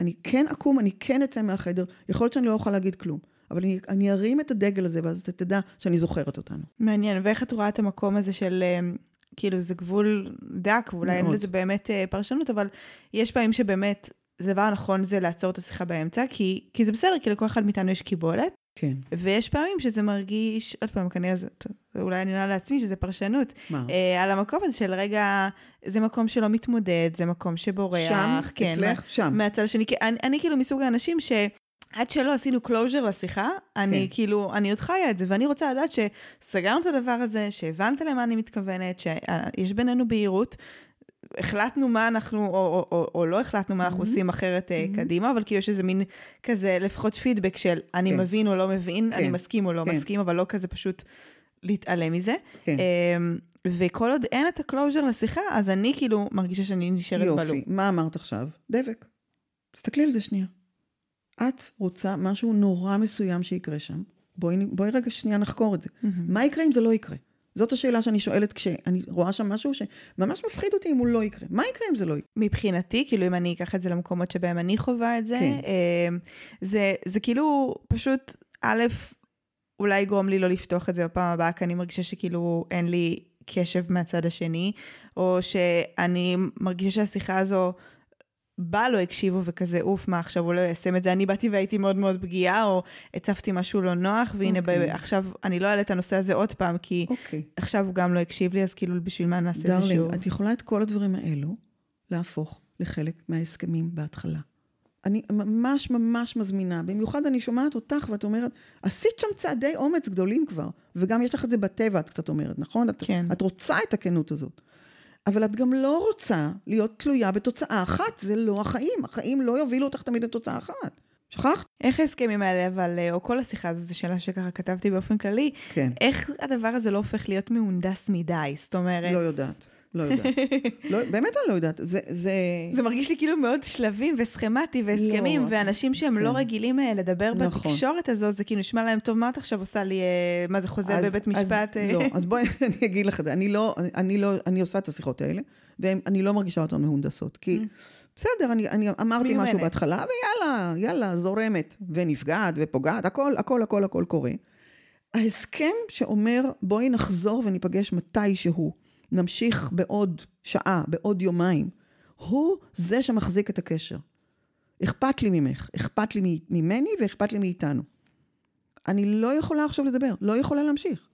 אני כן אקום, אני כן אצא מהחדר, יכול להיות שאני לא אוכל להגיד כלום, אבל אני, אני ארים את הדגל הזה, ואז אתה תדע שאני זוכרת אותנו. מעניין, ואיך את רואה את המקום הזה של... כאילו זה גבול דק, ואולי אין לזה באמת אה, פרשנות, אבל יש פעמים שבאמת הדבר הנכון זה לעצור את השיחה באמצע, כי, כי זה בסדר, כי לכל אחד מאיתנו יש קיבולת. כן. ויש פעמים שזה מרגיש, עוד פעם, כנראה זה, אולי אני עונה לעצמי שזה פרשנות. מה? אה, על המקום הזה של רגע, זה מקום שלא מתמודד, זה מקום שבורח. שם? כן, אצלך? שם. מהצד השני, אני, אני כאילו מסוג האנשים ש... עד שלא עשינו closure לשיחה, אני כן. כאילו, אני עוד חיה את זה, ואני רוצה לדעת שסגרנו את הדבר הזה, שהבנת למה אני מתכוונת, שיש בינינו בהירות, החלטנו מה אנחנו, או, או, או, או לא החלטנו מה אנחנו mm-hmm. עושים אחרת mm-hmm. קדימה, אבל כאילו יש איזה מין כזה לפחות פידבק של אני כן. מבין או לא מבין, כן. אני מסכים או לא כן. מסכים, אבל לא כזה פשוט להתעלם מזה. כן. אמ, וכל עוד אין את ה closure לשיחה, אז אני כאילו מרגישה שאני נשארת ב loop. יופי, מה אמרת עכשיו? דבק. תסתכלי על זה שנייה. את רוצה משהו נורא מסוים שיקרה שם. בואי, בואי רגע שנייה נחקור את זה. Mm-hmm. מה יקרה אם זה לא יקרה? זאת השאלה שאני שואלת כשאני רואה שם משהו שממש מפחיד אותי אם הוא לא יקרה. מה יקרה אם זה לא יקרה? מבחינתי, כאילו אם אני אקח את זה למקומות שבהם אני חווה את זה, כן. אמ, זה, זה כאילו פשוט, א', אולי יגרום לי לא לפתוח את זה בפעם הבאה, כי אני מרגישה שכאילו אין לי קשב מהצד השני, או שאני מרגישה שהשיחה הזו בה לא הקשיבו וכזה, אוף, מה עכשיו הוא לא יישם את זה? אני באתי והייתי מאוד מאוד פגיעה, או הצפתי משהו לא נוח, והנה okay. אוקיי. ב- עכשיו אני לא אעלה את הנושא הזה עוד פעם, כי okay. אוקיי. עכשיו הוא גם לא הקשיב לי, אז כאילו בשביל מה נעשה את זה שוב? דרלין, את יכולה את כל הדברים האלו להפוך לחלק מההסכמים בהתחלה. אני ממש ממש מזמינה, במיוחד אני שומעת אותך ואת אומרת, עשית שם צעדי אומץ גדולים כבר, וגם יש לך את זה בטבע, את קצת אומרת, נכון? כן. את, את רוצה את הכנות הזאת. אבל את גם לא רוצה להיות תלויה בתוצאה אחת, זה לא החיים, החיים לא יובילו אותך תמיד לתוצאה אחת. שכחת? איך ההסכמים האלה, אבל, אה, או כל השיחה הזו, זו שאלה שככה כתבתי באופן כללי, כן. איך הדבר הזה לא הופך להיות מהונדס מדי? זאת אומרת... לא יודעת. לא יודעת. לא, באמת אני לא יודעת. זה, זה... זה מרגיש לי כאילו מאוד שלבים וסכמטי והסכמים, לא, ואנשים שהם לא כן. לא רגילים אה, לדבר נכון. בתקשורת הזו, זה כאילו נשמע להם טוב, מה את עכשיו עושה לי, אה, מה זה חוזה אז, בבית משפט? אז, לא, אז בואי אני אגיד לך את זה. אני לא, אני לא, אני עושה את השיחות האלה, ואני לא מרגישה אותן מהונדסות, כי... Mm. בסדר, אני, אני אמרתי משהו בהתחלה, ויאללה, יאללה, זורמת, ונפגעת ופוגעת, הכל, הכל, הכל, הכל קורה. ההסכם שאומר, בואי נחזור וניפגש מתי שהוא. נמשיך בעוד שעה, בעוד יומיים. הוא זה שמחזיק את הקשר. אכפת לי ממך, אכפת לי ממני ואכפת לי מאיתנו. אני לא יכולה עכשיו לדבר, לא יכולה להמשיך.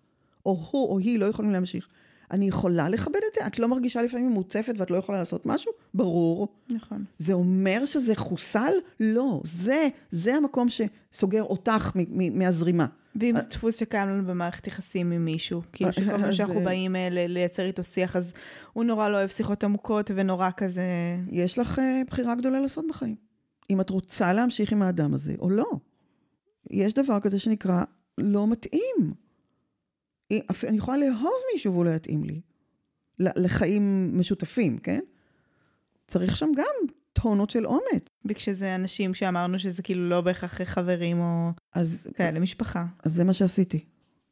או הוא או היא לא יכולים להמשיך. אני יכולה לכבד את זה? את לא מרגישה לפעמים מוצפת ואת לא יכולה לעשות משהו? ברור. נכון. זה אומר שזה חוסל? לא. זה, זה המקום שסוגר אותך מהזרימה. ואם זה דפוס שקיים לנו במערכת יחסים עם מישהו, כאילו שכל פעם אז, שאנחנו אה, באים אה, לייצר איתו שיח, אז הוא נורא לא אוהב שיחות עמוקות ונורא כזה... יש לך אה, בחירה גדולה לעשות בחיים. אם את רוצה להמשיך עם האדם הזה או לא. יש דבר כזה שנקרא לא מתאים. אני יכולה לאהוב מישהו והוא לא יתאים לי. לחיים משותפים, כן? צריך שם גם טונות של אומץ. וכשזה אנשים שאמרנו שזה כאילו לא בהכרח חברים או אז, כאלה, משפחה. אז זה מה שעשיתי.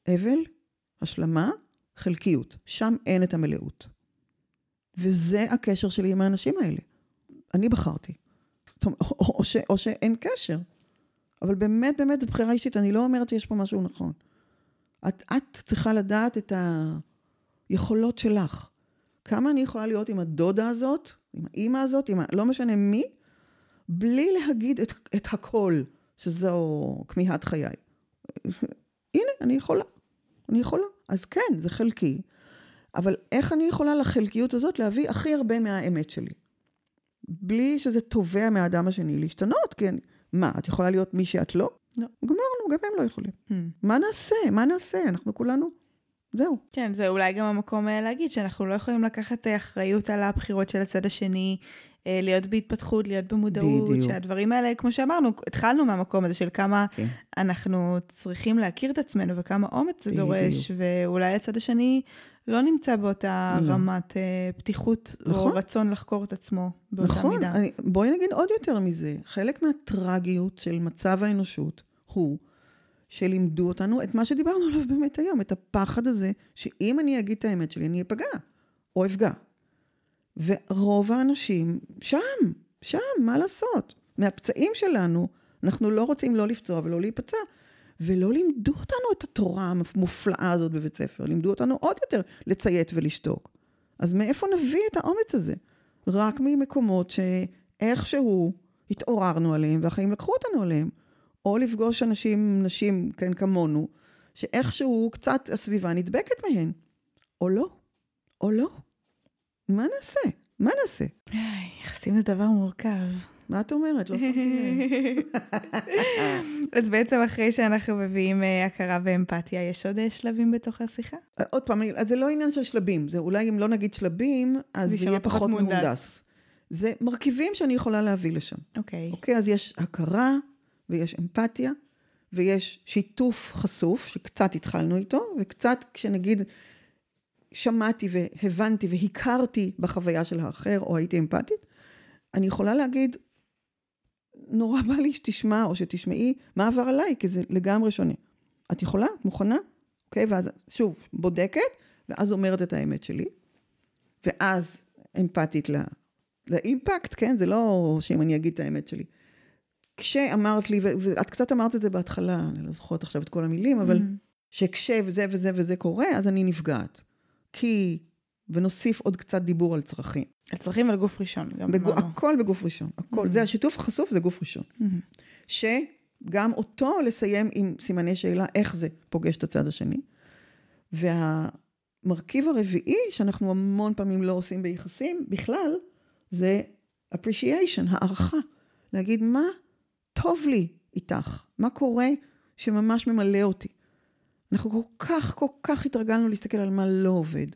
אבל, השלמה, חלקיות. שם אין את המלאות. וזה הקשר שלי עם האנשים האלה. אני בחרתי. או, או, ש, או שאין קשר. אבל באמת, באמת, זו בחירה אישית. אני לא אומרת שיש פה משהו נכון. את, את צריכה לדעת את היכולות שלך. כמה אני יכולה להיות עם הדודה הזאת, עם האימא הזאת, עם ה... לא משנה מי, בלי להגיד את, את הכל, שזו כמיהת חיי. הנה, אני יכולה. אני יכולה. אז כן, זה חלקי. אבל איך אני יכולה לחלקיות הזאת להביא הכי הרבה מהאמת שלי? בלי שזה תובע מהאדם השני להשתנות, כן. מה, את יכולה להיות מי שאת לא? לא. גמרנו, גם הם לא יכולים. Hmm. מה נעשה? מה נעשה? אנחנו כולנו... זהו. כן, זה אולי גם המקום אה, להגיד שאנחנו לא יכולים לקחת אה, אחריות על הבחירות של הצד השני, אה, להיות בהתפתחות, להיות במודעות, בדיוק. שהדברים האלה, כמו שאמרנו, התחלנו מהמקום הזה של כמה כן. אנחנו צריכים להכיר את עצמנו וכמה אומץ זה בדיוק. דורש, ואולי הצד השני לא נמצא באותה לא. רמת פתיחות, או נכון. רצון לחקור את עצמו באותה נכון, מידה. אני, בואי נגיד עוד יותר מזה. חלק מהטרגיות של מצב האנושות הוא שלימדו אותנו את מה שדיברנו עליו באמת היום, את הפחד הזה, שאם אני אגיד את האמת שלי, אני אפגע, או אפגע. ורוב האנשים שם, שם, מה לעשות? מהפצעים שלנו, אנחנו לא רוצים לא לפצוע ולא להיפצע. ולא לימדו אותנו את התורה המופלאה הזאת בבית ספר, לימדו אותנו עוד יותר לציית ולשתוק. אז מאיפה נביא את האומץ הזה? רק ממקומות שאיכשהו התעוררנו עליהם והחיים לקחו אותנו עליהם. או לפגוש אנשים, נשים, כן, כמונו, שאיכשהו קצת הסביבה נדבקת מהן. או לא, או לא. מה נעשה? מה נעשה? יחסים זה דבר מורכב. מה את אומרת? לא שמתי לב. אז בעצם אחרי שאנחנו מביאים אה, הכרה ואמפתיה, יש עוד אה, שלבים בתוך השיחה? עוד פעם, אז זה לא עניין של שלבים, זה אולי אם לא נגיד שלבים, אז זה יהיה פחות. מהונדס. זה מרכיבים שאני יכולה להביא לשם. אוקיי. אוקיי, אז יש הכרה, ויש אמפתיה, ויש שיתוף חשוף, שקצת התחלנו איתו, וקצת כשנגיד שמעתי והבנתי והכרתי בחוויה של האחר, או הייתי אמפתית, אני יכולה להגיד, נורא בא לי שתשמע או שתשמעי מה עבר עליי, כי זה לגמרי שונה. את יכולה? את מוכנה? אוקיי, ואז שוב, בודקת, ואז אומרת את האמת שלי, ואז אמפתית ל- לאימפקט, כן? זה לא שאם אני אגיד את האמת שלי. כשאמרת לי, ואת קצת אמרת את זה בהתחלה, אני לא זוכרת עכשיו את כל המילים, אבל Mhm. שכשזה וזה וזה קורה, אז אני נפגעת. כי, ונוסיף עוד קצת דיבור על צרכים. על צרכים ועל גוף ראשון. גם אמרנו. הכל בגוף ראשון, הכל. Mhm. זה השיתוף החשוף, זה גוף ראשון. מהמם. שגם אותו לסיים עם סימני שאלה, איך זה פוגש את הצד השני. והמרכיב הרביעי, שאנחנו המון פעמים לא עושים ביחסים בכלל, זה appreciation, הערכה. להגיד, מה טוב לי איתך? מה קורה שממש ממלא אותי? אנחנו כל כך, כל כך התרגלנו להסתכל על מה לא עובד.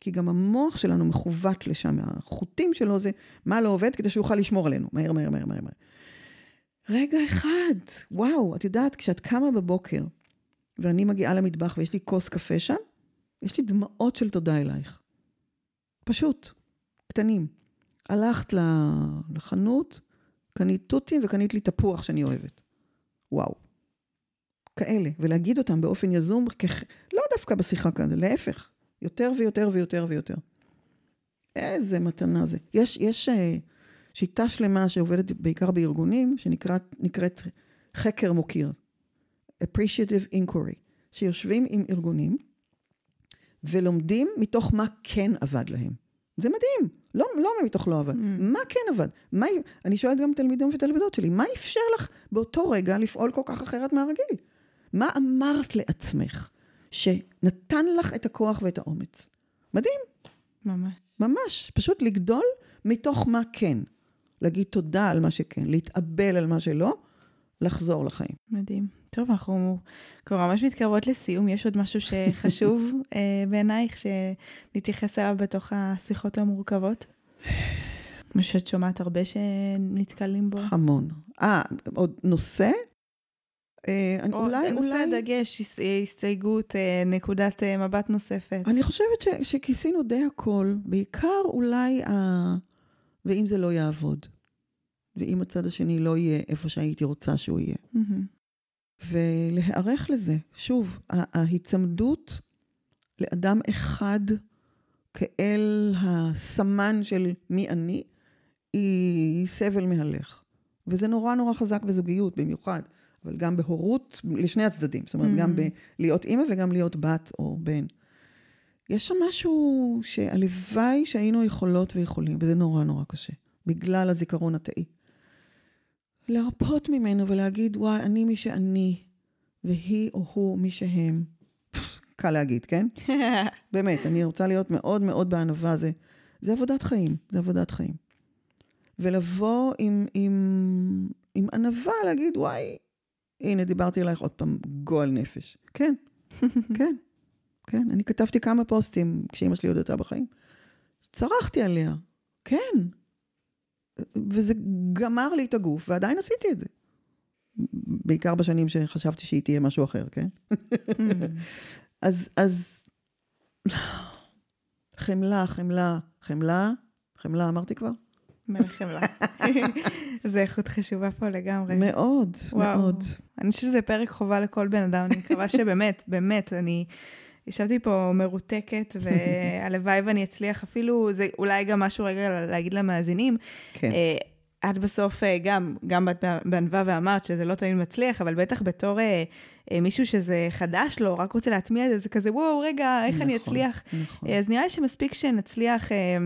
כי גם המוח שלנו מכוות לשם, החוטים שלו זה מה לא עובד, כדי שהוא יוכל לשמור עלינו. מהר, מהר, מהר, מהר. מהר. רגע אחד, וואו, את יודעת, כשאת קמה בבוקר, ואני מגיעה למטבח ויש לי כוס קפה שם, יש לי דמעות של תודה אלייך. פשוט, קטנים. הלכת לחנות, קנית תותים וקנית לי תפוח שאני אוהבת. וואו. כאלה, ולהגיד אותם באופן יזום, כח... לא דווקא בשיחה כזה, להפך, יותר ויותר ויותר ויותר. איזה מתנה זה. יש, יש אה, שיטה שלמה שעובדת בעיקר בארגונים, שנקראת חקר מוקיר, appreciative inquiry, שיושבים עם ארגונים ולומדים מתוך מה כן עבד להם. זה מדהים, לא, לא מתוך לא עבד, Mm. מה כן עבד? מה, אני שואלת גם תלמידים ותלמידות שלי, מה אפשר לך באותו רגע לפעול כל כך אחרת מהרגיל? מה אמרת לעצמך שנתן לך את הכוח ואת האומץ? מדהים. ממש. ממש. פשוט לגדול מתוך מה כן. להגיד תודה על מה שכן, להתאבל על מה שלא, לחזור לחיים. מדהים. טוב, אנחנו כבר ממש מתקרבות לסיום. יש עוד משהו שחשוב אה, בעינייך שנתייחס אליו בתוך השיחות המורכבות? מה שאת שומעת הרבה שנתקלים בו? המון. אה, עוד נושא? אה, או אולי, נושא אולי... דגש, הסתייגות, אה, נקודת אה, מבט נוספת. אני חושבת ש, שכיסינו די הכל. בעיקר אולי, ה... ואם זה לא יעבוד. ואם הצד השני לא יהיה איפה שהייתי רוצה שהוא יהיה. Mm-hmm. ולהיערך לזה. שוב, ההיצמדות לאדם אחד כאל הסמן של מי אני, היא סבל מהלך. וזה נורא נורא חזק בזוגיות במיוחד, אבל גם בהורות לשני הצדדים. זאת אומרת, mm-hmm. גם בלהיות אימא וגם להיות בת או בן. יש שם משהו שהלוואי שהיינו יכולות ויכולים, וזה נורא נורא קשה, בגלל הזיכרון התאי. להרפות ממנו ולהגיד, וואי, אני מי שאני, והיא או הוא מי שהם. קל להגיד, כן? באמת, אני רוצה להיות מאוד מאוד בענווה. זה, זה עבודת חיים, זה עבודת חיים. ולבוא עם, עם, עם ענווה, להגיד, וואי, הנה, דיברתי עלייך עוד פעם, גועל נפש. כן, כן, כן. אני כתבתי כמה פוסטים כשאימא שלי עוד הייתה בחיים. צרחתי עליה, כן. וזה גמר לי את הגוף, ועדיין עשיתי את זה. בעיקר בשנים שחשבתי שהיא תהיה משהו אחר, כן? אז, אז... חמלה, חמלה, חמלה, חמלה אמרתי כבר? מלך חמלה. זה איכות חשובה פה לגמרי. מאוד, וואו. מאוד. אני חושבת שזה פרק חובה לכל בן אדם, אני מקווה שבאמת, באמת, אני ישבתי פה מרותקת, והלוואי ואני אצליח אפילו, זה אולי גם משהו רגע להגיד למאזינים. כן. אה, את בסוף אה, גם, גם את בענווה ואמרת שזה לא תמיד מצליח, אבל בטח בתור אה, אה, מישהו שזה חדש לו, רק רוצה להטמיע את זה, זה כזה, וואו, רגע, איך נכון, אני אצליח? נכון. אז נראה לי שמספיק שנצליח... אה,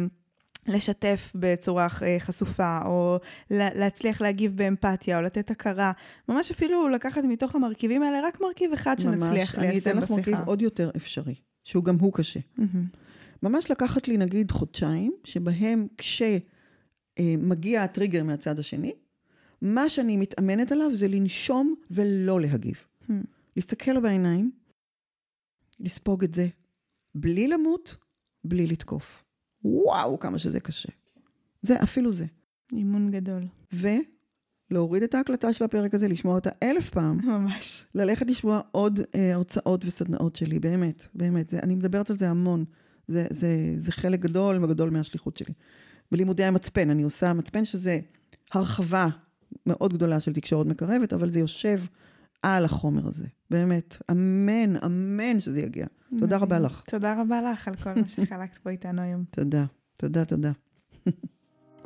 לשתף בצורה אה, חשופה, או להצליח להגיב באמפתיה, או לתת הכרה. ממש אפילו לקחת מתוך המרכיבים האלה רק מרכיב אחד שנצליח ליישם בשיחה. אני אתן לך מרכיב עוד יותר אפשרי, שהוא גם הוא קשה. Mm-hmm. ממש לקחת לי נגיד חודשיים, שבהם כשמגיע הטריגר מהצד השני, מה שאני מתאמנת עליו זה לנשום ולא להגיב. Mm-hmm. להסתכל בעיניים, לספוג את זה, בלי למות, בלי לתקוף. וואו, כמה שזה קשה. זה, אפילו זה. אימון גדול. ולהוריד את ההקלטה של הפרק הזה, לשמוע אותה אלף פעם. ממש. ללכת לשמוע עוד אה, הרצאות וסדנאות שלי, באמת, באמת. זה, אני מדברת על זה המון. זה, זה, זה חלק גדול וגדול מהשליחות שלי. בלימודי המצפן, אני עושה מצפן שזה הרחבה מאוד גדולה של תקשורת מקרבת, אבל זה יושב על החומר הזה. באמת, אמן, אמן שזה יגיע. תודה רבה לך. תודה רבה לך על כל מה שחלקת פה איתנו היום. תודה, תודה, תודה.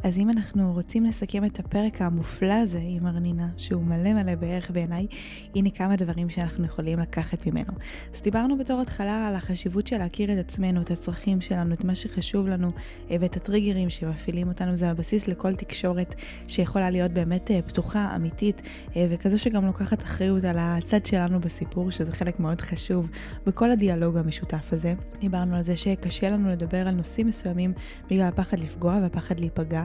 אז אם אנחנו רוצים לסכם את הפרק המופלא הזה עם ארנינה, שהוא מלא מלא בערך בעיניי, הנה כמה דברים שאנחנו יכולים לקחת ממנו. אז דיברנו בתור התחלה על החשיבות של להכיר את עצמנו, את הצרכים שלנו, את מה שחשוב לנו, אה, ואת הטריגרים שמפעילים אותנו. זה הבסיס לכל תקשורת שיכולה להיות באמת אה, פתוחה, אמיתית, אה, וכזו שגם לוקחת אחריות על הצד שלנו בסיפור, שזה חלק מאוד חשוב בכל הדיאלוג המשותף הזה. דיברנו על זה שקשה לנו לדבר על נושאים מסוימים בגלל הפחד לפגוע והפחד להיפגע.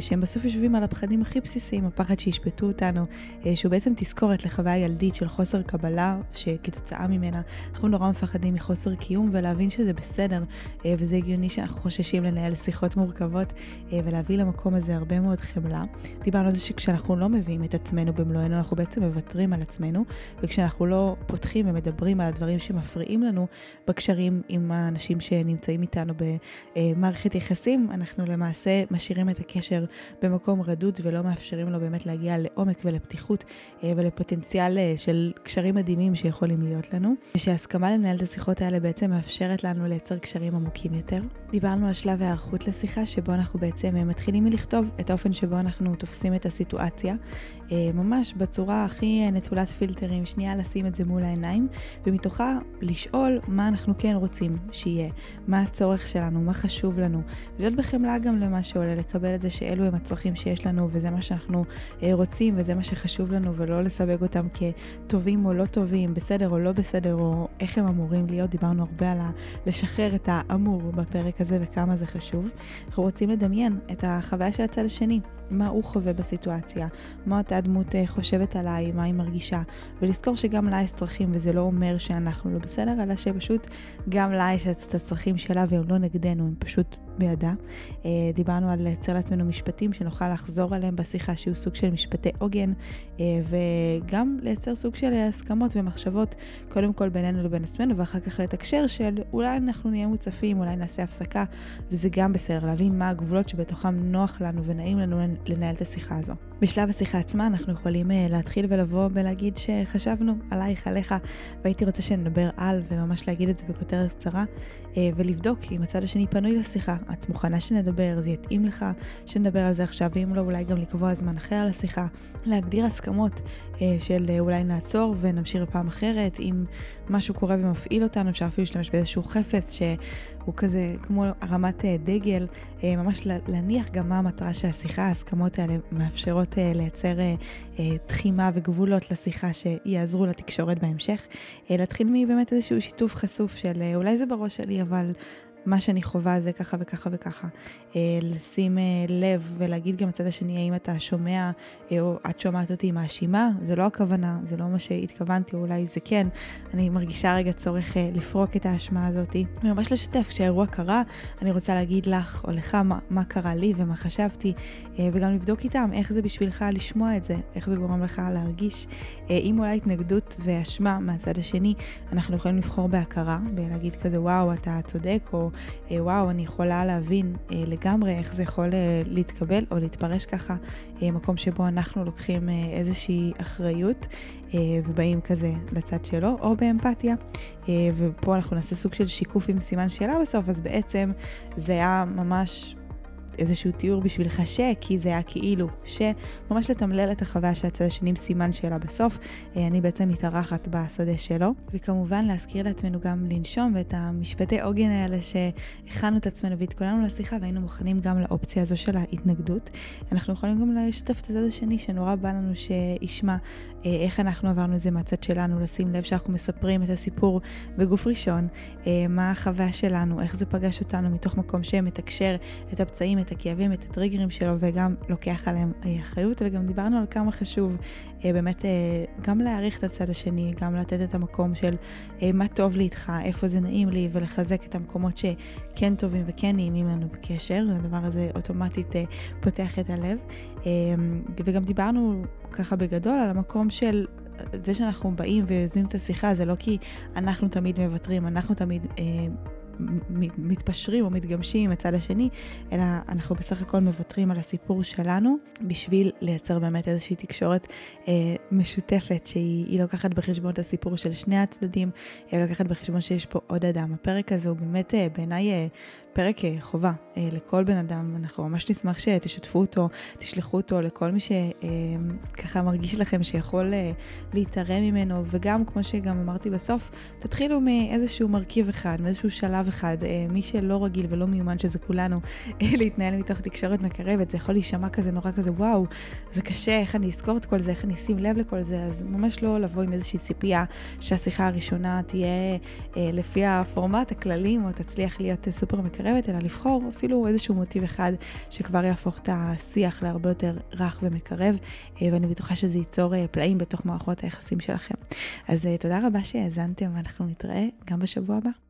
שהם בסוף יושבים על הפחדים הכי בסיסיים, הפחד שישפטו אותנו, אה, שהוא בעצם תזכורת לחוויה ילדית של חוסר קבלה, שכתוצאה ממנה אנחנו נורא מפחדים מחוסר קיום, ולהבין שזה בסדר, אה, וזה הגיוני שאנחנו חוששים לנהל שיחות מורכבות, ולהביא למקום הזה הרבה מאוד חמלה. דיברנו על זה שכשאנחנו לא מביאים את עצמנו במלואנו, אנחנו בעצם מוותרים על עצמנו, וכשאנחנו לא פותחים ומדברים על הדברים שמפריעים לנו בקשרים עם האנשים שנמצאים איתנו במערכת יחסים, אנחנו למעשה משאירים את הקשר במקום רדוד ולא מאפשרים לו באמת להגיע לעומק ולפתיחות אה, ולפוטנציאל אה, של קשרים מדהימים שיכולים להיות לנו, ושהסכמה לנהל את השיחות האלה בעצם מאפשרת לנו לייצר קשרים עמוקים יותר. דיברנו על שלב ההיערכות לשיחה, שבו אנחנו בעצם אה, מתחילים מלכתוב את האופן שבו אנחנו תופסים את הסיטואציה, ממש בצורה הכי נטולת פילטרים, שנייה לשים את זה מול העיניים, ומתוכה לשאול מה אנחנו כן רוצים שיהיה, מה הצורך שלנו, מה חשוב לנו, ולהיות בחמלה גם למה שעולה לקבל. את זה שאלו הם הצרכים שיש לנו, וזה מה שאנחנו אה, רוצים, וזה מה שחשוב לנו, ולא לסווג אותם כטובים או לא טובים, בסדר או לא בסדר, או איך הם אמורים להיות. דיברנו הרבה על לשחרר את האמור בפרק הזה וכמה זה חשוב. אנחנו רוצים לדמיין את החוויה של הצד השני, מה הוא חווה בסיטואציה, מה אותה דמות אה, חושבת עליי, מה היא מרגישה, ולזכור שגם לה יש צרכים, וזה לא אומר שאנחנו לא בסדר, אלא שפשוט גם לה יש את הצרכים שלה והם לא נגדנו, הם פשוט בידה. אה, דיברנו על לייצר לעצמנו משפטים שנוכל לחזור עליהם בשיחה, שיהיו סוג של משפטי עוגן, אה, וגם לייצר סוג של הסכמות ומחשבות, קודם כל בינינו לבין עצמנו, ואחר כך לתקשר של אולי אנחנו נהיה מוצפים, אולי נעשה הפסקה, וזה גם בסדר, להבין מה הגבולות שבתוכם נוח לנו ונעים לנו לנהל את השיחה הזו. בשלב השיחה עצמה אנחנו יכולים uh, להתחיל ולבוא ולהגיד שחשבנו עלייך, עליך, והייתי רוצה שנדבר על, וממש להגיד את זה בכותרת קצרה, ולבדוק אם הצד השני פנוי לשיחה. את מוכנה שנדבר, זה יתאים לך שנדבר על זה עכשיו, ואם לא, אולי גם לקבוע זמן אחר לשיחה. להגדיר הסכמות uh, של uh, אולי נעצור ונמשיך לפעם אחרת, אם משהו קורה ומפעיל אותנו, אפשר אפילו להשתמש באיזשהו חפץ שהוא כזה כמו הרמת uh, דגל, uh, ממש להניח גם מה המטרה של השיחה, ההסכמות האלה מאפשרות לייצר תחימה וגבולות לשיחה שיעזרו לתקשורת בהמשך. להתחיל מבאמת איזשהו שיתוף חשוף של אולי זה בראש שלי, אבל מה שאני חווה זה ככה וככה וככה. אה, לשים אה, לב ולהגיד גם לצד השני, האם אתה שומע אה, או את שומעת אותי מאשימה, זה לא הכוונה, זה לא מה שהתכוונתי, או אולי זה כן. אני מרגישה רגע צורך לפרוק את האשמה הזאת. וממש לשתף, כשהאירוע קרה, אני רוצה להגיד לך או לך מה, מה קרה לי ומה חשבתי, וגם לבדוק איתם איך זה בשבילך לשמוע את זה, איך זה גורם לך להרגיש. אם אולי התנגדות ואשמה מהצד השני, אנחנו יכולים לבחור בהכרה, ולהגיד כזה, וואו, אתה צודק, או אה, וואו, אני יכולה להבין אה, לגמרי איך זה יכול אה, להתקבל או להתפרש ככה, מקום שבו אנחנו לוקחים איזושהי אחריות ובאים כזה לצד שלו, או באמפתיה. ופה אנחנו נעשה סוג של שיקוף עם סימן שאלה בסוף, אז בעצם זה היה ממש איזשהו תיאור בשבילך ש, כי זה היה כאילו ש, ממש לתמלל את החוויה של הצד השני עם סימן שאלה בסוף. אה, אני בעצם מתארחת בשדה שלו. וכמובן להזכיר לעצמנו גם לנשום ואת המשפטי עוגן האלה שהכנו את עצמנו והתכוננו לשיחה והיינו מוכנים גם לאופציה הזו של ההתנגדות. אנחנו יכולים גם לשתף את הצד השני שנורא בא לנו שישמע אה, איך אנחנו עברנו את זה מהצד שלנו, לשים לב שאנחנו מספרים את הסיפור בגוף ראשון, אה, מה החוויה שלנו, איך זה פגש אותנו מתוך מקום שמתקשר את הפצעים, את הכאבים, את הטריגרים שלו, וגם לוקח עליהם אה, אחריות, וגם דיברנו על כמה חשוב באמת גם להעריך את הצד השני, גם לתת את המקום של מה טוב לי איתך, איפה זה נעים לי, ולחזק את המקומות שכן טובים וכן נעימים לנו בקשר, הדבר הזה אוטומטית פותח את הלב. וגם דיברנו ככה בגדול על המקום של זה שאנחנו באים ויוזמים את השיחה, זה לא כי אנחנו תמיד מוותרים, אנחנו תמיד אה, מתפשרים או מתגמשים עם הצד השני, אלא אנחנו בסך הכל מוותרים על הסיפור שלנו בשביל לייצר באמת איזושהי תקשורת אה, משותפת שהיא לוקחת בחשבון את הסיפור של שני הצדדים, היא לוקחת בחשבון שיש פה עוד אדם. הפרק הזה הוא באמת אה, בעיניי אה, פרק אה, חובה אה, לכל בן אדם, אנחנו ממש נשמח שתשתפו אותו, תשלחו אותו לכל מי שככה אה, מרגיש לכם שיכול להתערם ממנו, וגם, כמו שגם אמרתי בסוף, תתחילו מאיזשהו מרכיב אחד, מאיזשהו שלב אחד, מי שלא רגיל ולא מיומן, שזה כולנו, להתנהל מתוך תקשורת מקרבת, זה יכול להישמע כזה נורא כזה, וואו, זה קשה, איך אני אזכור את כל זה, איך אני אשים לב לכל זה, אז ממש לא לבוא עם איזושהי ציפייה שהשיחה הראשונה תהיה לפי הפורמט, הכללים, או תצליח להיות סופר מקרבת. מקרבת, אלא לבחור אפילו איזשהו מוטיב אחד שכבר יהפוך את השיח להרבה יותר רך ומקרב, אה, ואני בטוחה שזה ייצור אה, פלאים בתוך מערכות היחסים שלכם. אז אה, תודה רבה שהאזנתם, ואנחנו נתראה גם בשבוע הבא.